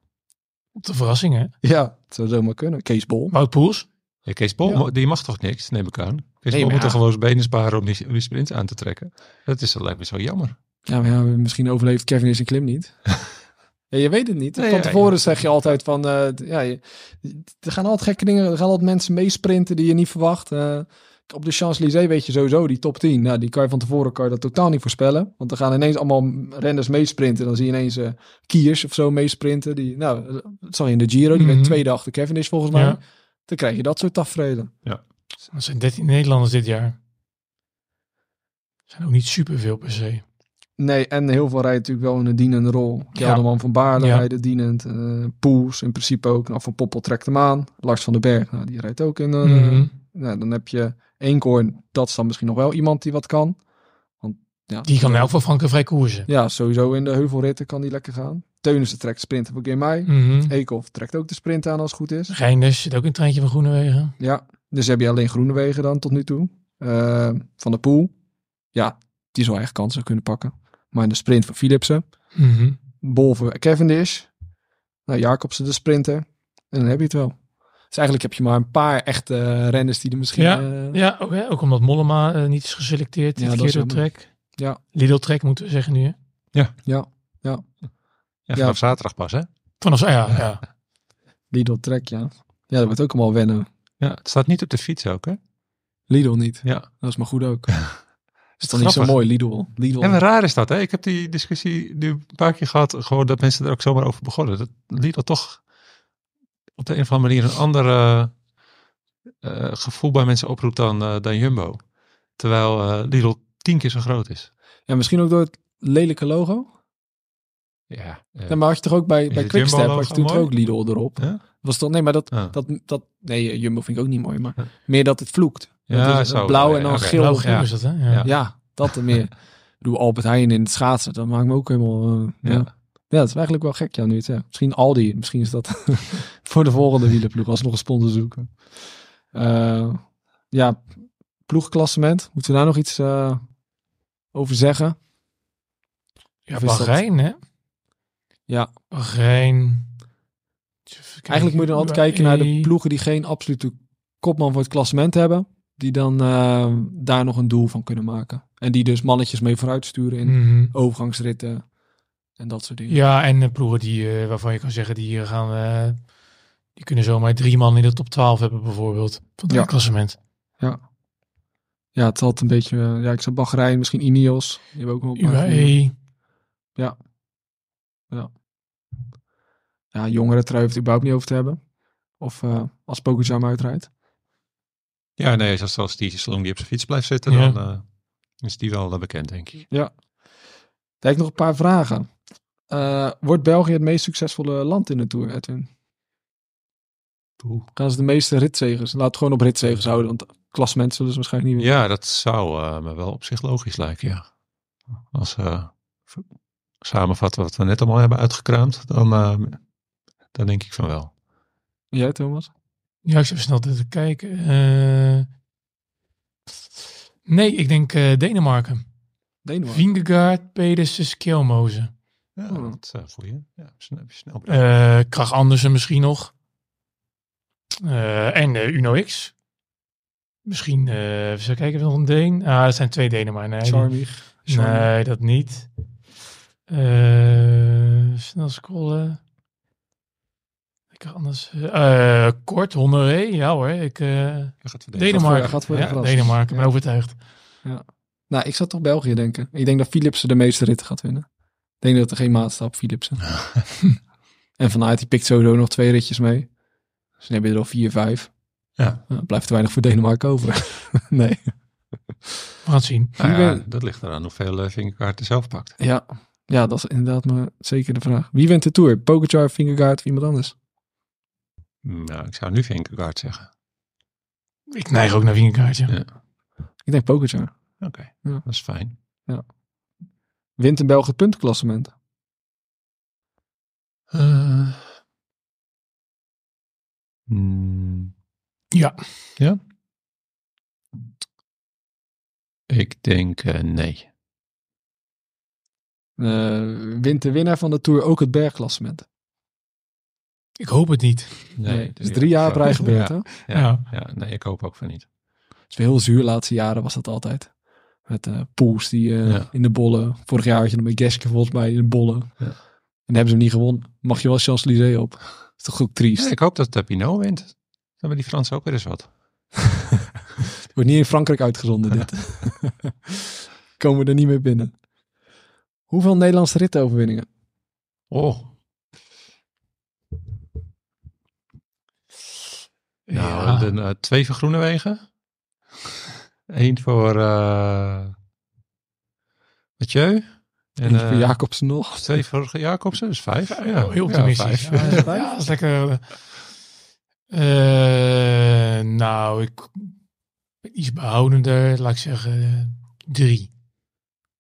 de verrassing, hè? ja, het zou zomaar kunnen. Kees Bol. Wout Poels. Ja, Kees Bol, Ja. die mag toch niks, neem ik aan. Kees Nee, Bol maar moet ja. er gewoon zijn benen sparen om die, om die sprint aan te trekken. Dat is dat lijkt me zo jammer. Ja, maar ja, misschien overleeft Kevin in zijn klim niet. [laughs] ja, je weet het niet. Nee, Van ja, tevoren ja. zeg je altijd van... eh, ja, je- er gaan altijd gekke dingen... Er gaan altijd mensen meesprinten die je niet verwacht. Eh, op de Champs-Élysées weet je sowieso, die top 10. Nou, die kan je van tevoren kan je dat totaal niet voorspellen. Want er gaan ineens allemaal renners meesprinten. Dan zie je ineens eh Kiers of zo meesprinten. Die, nou, dat zag je in de Giro. Die Mhm. werd tweede achter Cavendish volgens mij. Ja. Dan krijg je dat soort tafereelen. Dat zijn 13 Nederlanders dit jaar. zijn ook niet superveel per se. Nee, en heel veel rijden natuurlijk wel in een dienende rol. Kelderman van Baarle Ja. rijden dienend. eh Poels in principe ook. Nou, Van Poppel trekt hem aan. Lars van den Berg, nou, die rijdt ook in. Mhm. nou, dan heb je Eenkoorn. Dat is dan misschien nog wel iemand die wat kan. Want, ja, Die kan in elk geval Frankrijk koersen. Ja, sowieso in de heuvelritten kan die lekker gaan. Teunissen trekt sprinten voor Gemai. Mhm. Eekhoff trekt ook de sprint aan als het goed is. Reinders zit ook in het treintje van Groenewegen. Ja, dus heb je alleen Groenewegen dan tot nu toe. Eh, van de Poel. Ja, die zou echt kansen kunnen pakken. Maar in de sprint van Philipsen. Bol voor Cavendish. Nou, Jacobsen de sprinter. En dan heb je het wel. Dus eigenlijk heb je maar een paar echte eh, renners die er misschien... Ja, eh, Ja, ook, hè? ook omdat Mollema eh, niet is geselecteerd. Ja, Ja, dat is verkeerde jammer. trek. Ja. Lidl trek moeten we zeggen nu. Hè? Ja, Ja, vanaf zaterdag pas hè? Vanaf, ja, ja. [laughs] Lidl trek, ja. Ja, dat wordt ook allemaal wennen. Ja, het staat niet op de fiets ook hè? Lidl niet. Ja. Dat is maar goed ook. [laughs] is toch niet zo mooi, Lidl. Lidl. En wat raar is dat hè? Ik heb die discussie nu een paar keer gehad. Gewoon dat mensen er ook zomaar over begonnen. Dat Lidl toch op de een of andere manier een ander eh, gevoel bij mensen oproept dan, eh, dan Jumbo. Terwijl eh, Lidl tien keer zo groot is. Ja, misschien ook door het lelijke logo. Ja, eh, Ja, maar had je toch ook bij, bij Quickstep, had je toen toch ook Lidl erop? Ja? Was toch, nee, maar dat, Ah. dat, dat, nee, Jumbo vind ik ook niet mooi, maar Ja. meer dat het vloekt. Ja, dat is zo. blauw en dan geel. Ja. is dat, hè? Ja. Dat er meer. [laughs] Ik bedoel, Albert Heijn in het schaatsen, dat maakt me ook helemaal... eh, ja. Ja. ja. dat is eigenlijk wel gek, ja, nu het zegt. Misschien Aldi, misschien is dat [laughs] voor de volgende wielerploeg, als we nog een sponsor zoeken. Eh, ja, ploegklassement, moeten we daar nog iets eh, over zeggen? Ja, dat- Bahrein, hè? Ja, Bahrein. Eigenlijk moet je dan altijd kijken naar de ploegen die geen absolute kopman voor het klassement hebben. Die dan eh, daar nog een doel van kunnen maken. En die dus mannetjes mee vooruit sturen in Mhm. overgangsritten en dat soort dingen. Ja, en de ploegen die, eh, waarvan je kan zeggen, die hier gaan, eh, die kunnen zomaar drie man in de top 12 hebben bijvoorbeeld. Van het Ja. klassement. Ja, het is altijd een beetje... eh, ja, ik zou Bahrein, misschien Ineos. Die hebben ook wel een paar goede- UAE. Ja, jongere trui hoeft het überhaupt niet over te hebben. Of eh, als hem uitrijdt. Ja, nee, als, die, zolang die op zijn fiets blijft zitten, Ja. dan eh, is die wel eh, bekend, denk ik. Ja. Kijk, nog een paar vragen. Eh, wordt België het meest succesvolle land in de Tour, Edwin? Gaan ze de meeste ritzegers? Laat het gewoon op ritzegers houden, want klassement zullen ze waarschijnlijk niet winnen. Ja, dat zou me wel op zich logisch lijken, ja. Als we samenvatten wat we net allemaal hebben uitgekraamd, dan, dan denk ik van wel. Jij, Thomas? Ja, ik zit snel te kijken. Eh, nee, ik denk eh, Denemarken. Denemarken. Vingegaard, Pedersen, Skjelmozen. Ja, Oh. dat is een goeie. Ja, snel, snel. Eh Krach Andersen misschien nog. Eh, en eh, Uno X. Misschien, eh even kijken, nog een Deen. Ah, dat zijn twee Denen, maar nee. Charmig. Nee, dat niet. Eh, snel scrollen. Ik anders. eh, eh, kort, Honoré. Ja hoor. Ik, eh, gaat. Denemarken. gaat voor de ja, verrassing. Denemarken, ben Ja. overtuigd. Nou, ik zou toch België denken. Ik denk dat Philipsen de meeste ritten gaat winnen. Ik denk dat er geen maatstap Philipsen. [laughs] en vanuit die pikt sowieso nog twee ritjes mee. Dus dan heb je er al vier, vijf. Ja. Nou, blijft er weinig voor Denemarken over. [laughs] nee. We gaan het zien. Nou ja, dat ligt eraan hoeveel uh, vingerkaarten zelf pakt. Ja. ja, dat is inderdaad maar zeker de vraag. Wie wint de Tour? Pogacar, Vingegaard of iemand anders? Nou, ik zou nu Vingegaard zeggen. Ik neig ook naar Vingegaard, ja. Ja. Ik denk Pogacar. Oké, Ja. dat is fijn. Wint in België het puntenklassement? Eh, hmm, Ja. ja? Ik denk eh, nee. Eh, wint de winnaar van de Tour ook het bergklassement? Ik hoop het niet. Nee, het is drie jaar op rij gebeurd, ja, hè? Ja, Ja. ja. nee, ik hoop ook van niet. Het is weer heel zuur. De laatste jaren was dat altijd. Met eh Poels die eh, Ja. in de bollen. Vorig jaar had je nog met Geske volgens mij in de bollen. Ja. En hebben ze hem niet gewonnen. Mag je wel Champs-Élysées op. Dat is toch ook triest. Ja, ik hoop dat de Pinot wint. Dan hebben die Fransen ook weer eens wat. Het [laughs] wordt niet in Frankrijk uitgezonden dit. [laughs] Komen we er niet meer binnen. Hoeveel Nederlandse ritoverwinningen? Oh. Nou, Ja. de, eh, twee voor Groenewegen. Eén voor uh, Mathieu. En En voor eh, Jacobsen nog. twee voor Jacobsen, dus vijf. Ja, heel optimistisch. vijf. Ja, ja, ja, dat is lekker. eh, nou, ik ben iets behoudender. Laat ik zeggen drie.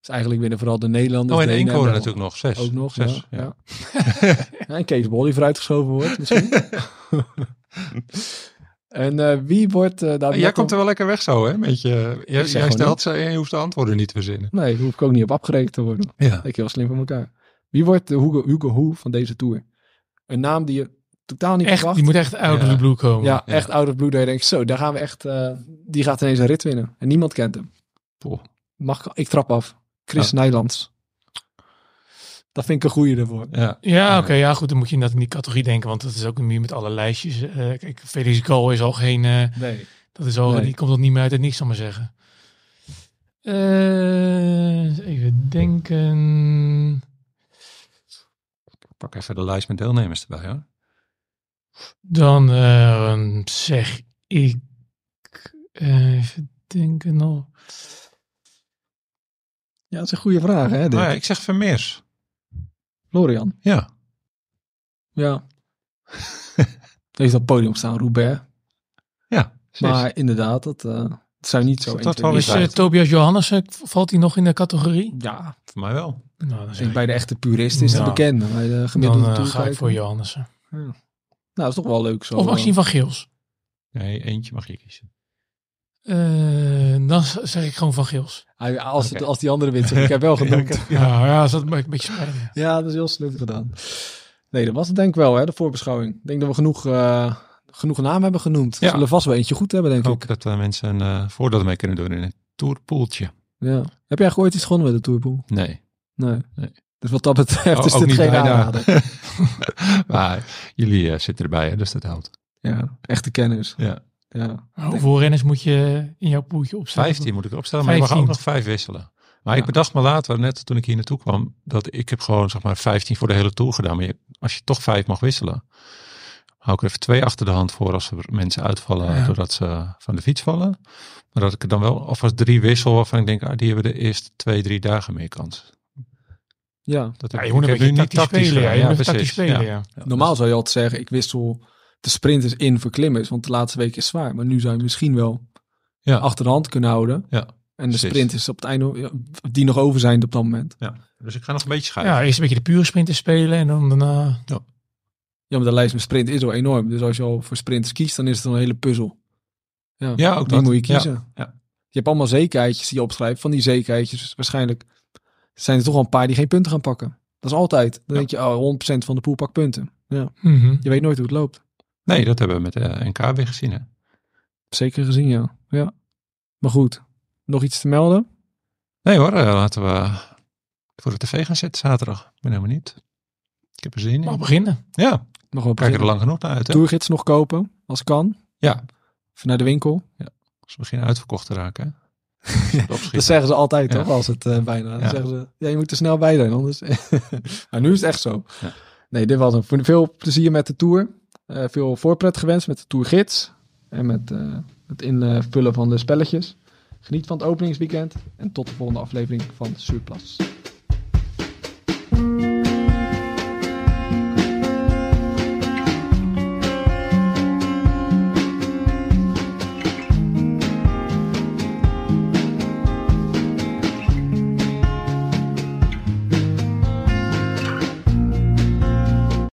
Dus eigenlijk winnen vooral de Nederlanders. Oh, en de één ene en koren de- natuurlijk nog. Zes. Ook nog, Zes, ja. ja. Ja, [laughs] en Kees Bol die vooruitgeschoven wordt misschien. [laughs] en eh, wie wordt... eh daar Jij komt er wel lekker weg zo, hè? Met je, jij, jij stelt ze en je hoeft de antwoorden niet te verzinnen. Nee, daar hoef ik ook niet op afgerekend te worden. Ja. Denk je wel slim van elkaar. Wie wordt de Hugo, Hugo Hoe van deze Tour? Een naam die je totaal niet Echt, verwacht. die moet echt out of Ja. the blue komen. ja, Ja. echt out of blue. Dat je denkt, zo, daar gaan we echt... eh, die gaat ineens een rit winnen. En niemand kent hem. Poh. Mag ik, ik trap af. Chris Ja. Nijlands. Dat vind ik een goeie ervoor. Ja. Ja, oké. ja, goed. Dan moet je inderdaad in die categorie denken. Want dat is ook meer met alle lijstjes. Eh, kijk, Felix Gal is al geen... eh, Nee. dat is al, Nee. Die komt ook niet meer uit het niks, zal ik maar zeggen. Eh, even denken. Pak even de lijst met deelnemers erbij, hoor. Dan eh, zeg ik... eh, even denken nog. Ja, dat is een goede vraag, hè? Dick? Nou ja, ik zeg Vermeers. Florian. Ja. Ja. [laughs] Heeft dat podium staan, Roubaix. Ja, precies. Maar inderdaad, dat, eh, het zou niet zo... Dat 1, dat wel Is eh, Tobias Johannessen, valt hij nog in de categorie? Ja, Voor mij wel. Nou, dan, ik bij de echte puristen is het Ja. bekend. maar Bij de dan gemiddelde eh, ga ik voor Johannessen. Nou, dat is toch wel leuk zo. Of Maxime van Geels. Nee, eentje mag je kiezen. Eh, dan zeg ik gewoon van Geels. hij- als, het- als die andere wint, zeg ik, ik heb wel [laughs] genoemd. Ja, ja, dat is een beetje spijt. ja. Ja, dat is heel slim gedaan. Nee, dat was het denk ik wel, hè, de voorbeschouwing. Ik denk dat we genoeg, eh, genoeg namen hebben genoemd. Ja. Zullen vast wel eentje goed hebben, denk Ook ik. dat uh, mensen een uh, voordeel mee kunnen doen in een tourpoeltje. Ja. Heb jij ooit iets gewonnen met de Tourpool? Nee. Nee. Nee. Dus wat dat betreft Oh, is ook dit niet geen bijna. aanrader. [laughs] maar jullie uh, zitten erbij, hè, dus dat helpt. Ja, echte kennis. Ja. Ja. Hoeveel renners moet je in jouw poeltje opstellen? 15 moet ik opstellen, maar je mag 15. ook nog vijf wisselen. Maar Ja. ik bedacht me later, net toen ik hier naartoe kwam, dat ik heb gewoon zeg maar 15 voor de hele tour gedaan. Maar je, als je toch vijf mag wisselen, hou ik er even twee achter de hand voor als er mensen uitvallen Ja. doordat ze van de fiets vallen. Maar dat ik er dan wel alvast drie wissel waarvan ik denk, ah, die hebben de eerste twee, drie dagen meer kans. ja. Dat Ja, heb- je moet ik een heb beetje nu tactisch spelen. Ja, je moet even tactisch precies. spelen, Ja. ja. Normaal zou je altijd zeggen, ik wissel de sprinters in voor klimmers, want de laatste week is zwaar. Maar nu zou je misschien wel Ja. achter de hand kunnen houden. Ja, En de precies. sprinters op het einde, ja, die nog over zijn op dat moment. Ja. Dus ik ga nog een beetje schuiven. Ja, eerst een beetje de pure sprinten spelen en dan daarna... Ja, maar de lijst met sprint is al enorm. Dus als je al voor sprinters kiest, dan is het een hele puzzel. Ja, Ja, ook die dat. moet je Ja, kiezen. ja. Je hebt allemaal zekerheidjes die je opschrijft. Van die zekerheidjes, waarschijnlijk zijn er toch wel een paar die geen punten gaan pakken. Dat is altijd. Dan Ja. denk je, oh, 100% van de pool pakt punten. Ja, Mhm. je weet nooit hoe het loopt. Nee, dat hebben we met de NK weer gezien. Hè? Zeker gezien, ja. ja. Maar goed, nog iets te melden? Nee hoor, eh, laten we voor de tv gaan zitten zaterdag. Ik ben helemaal niet. Ik heb er zin Mag in. beginnen. Ja, Nog wel kijk er lang genoeg naar uit. Hè? Tourgids nog kopen, als kan. Ja, naar de winkel. ze beginnen uitverkocht te raken. Hè? [laughs] Dat zeggen ze altijd, Ja. toch? Als het eh, bijna. Dan Ja. zeggen ze, ja, je moet er snel bij zijn, anders. [laughs] maar nu is het echt zo. Ja. Nee, dit was een veel plezier met de tour. Eh, veel voorpret gewenst met de tourgids. En met eh, het invullen van de spelletjes. Geniet van het openingsweekend. En tot de volgende aflevering van Surplus.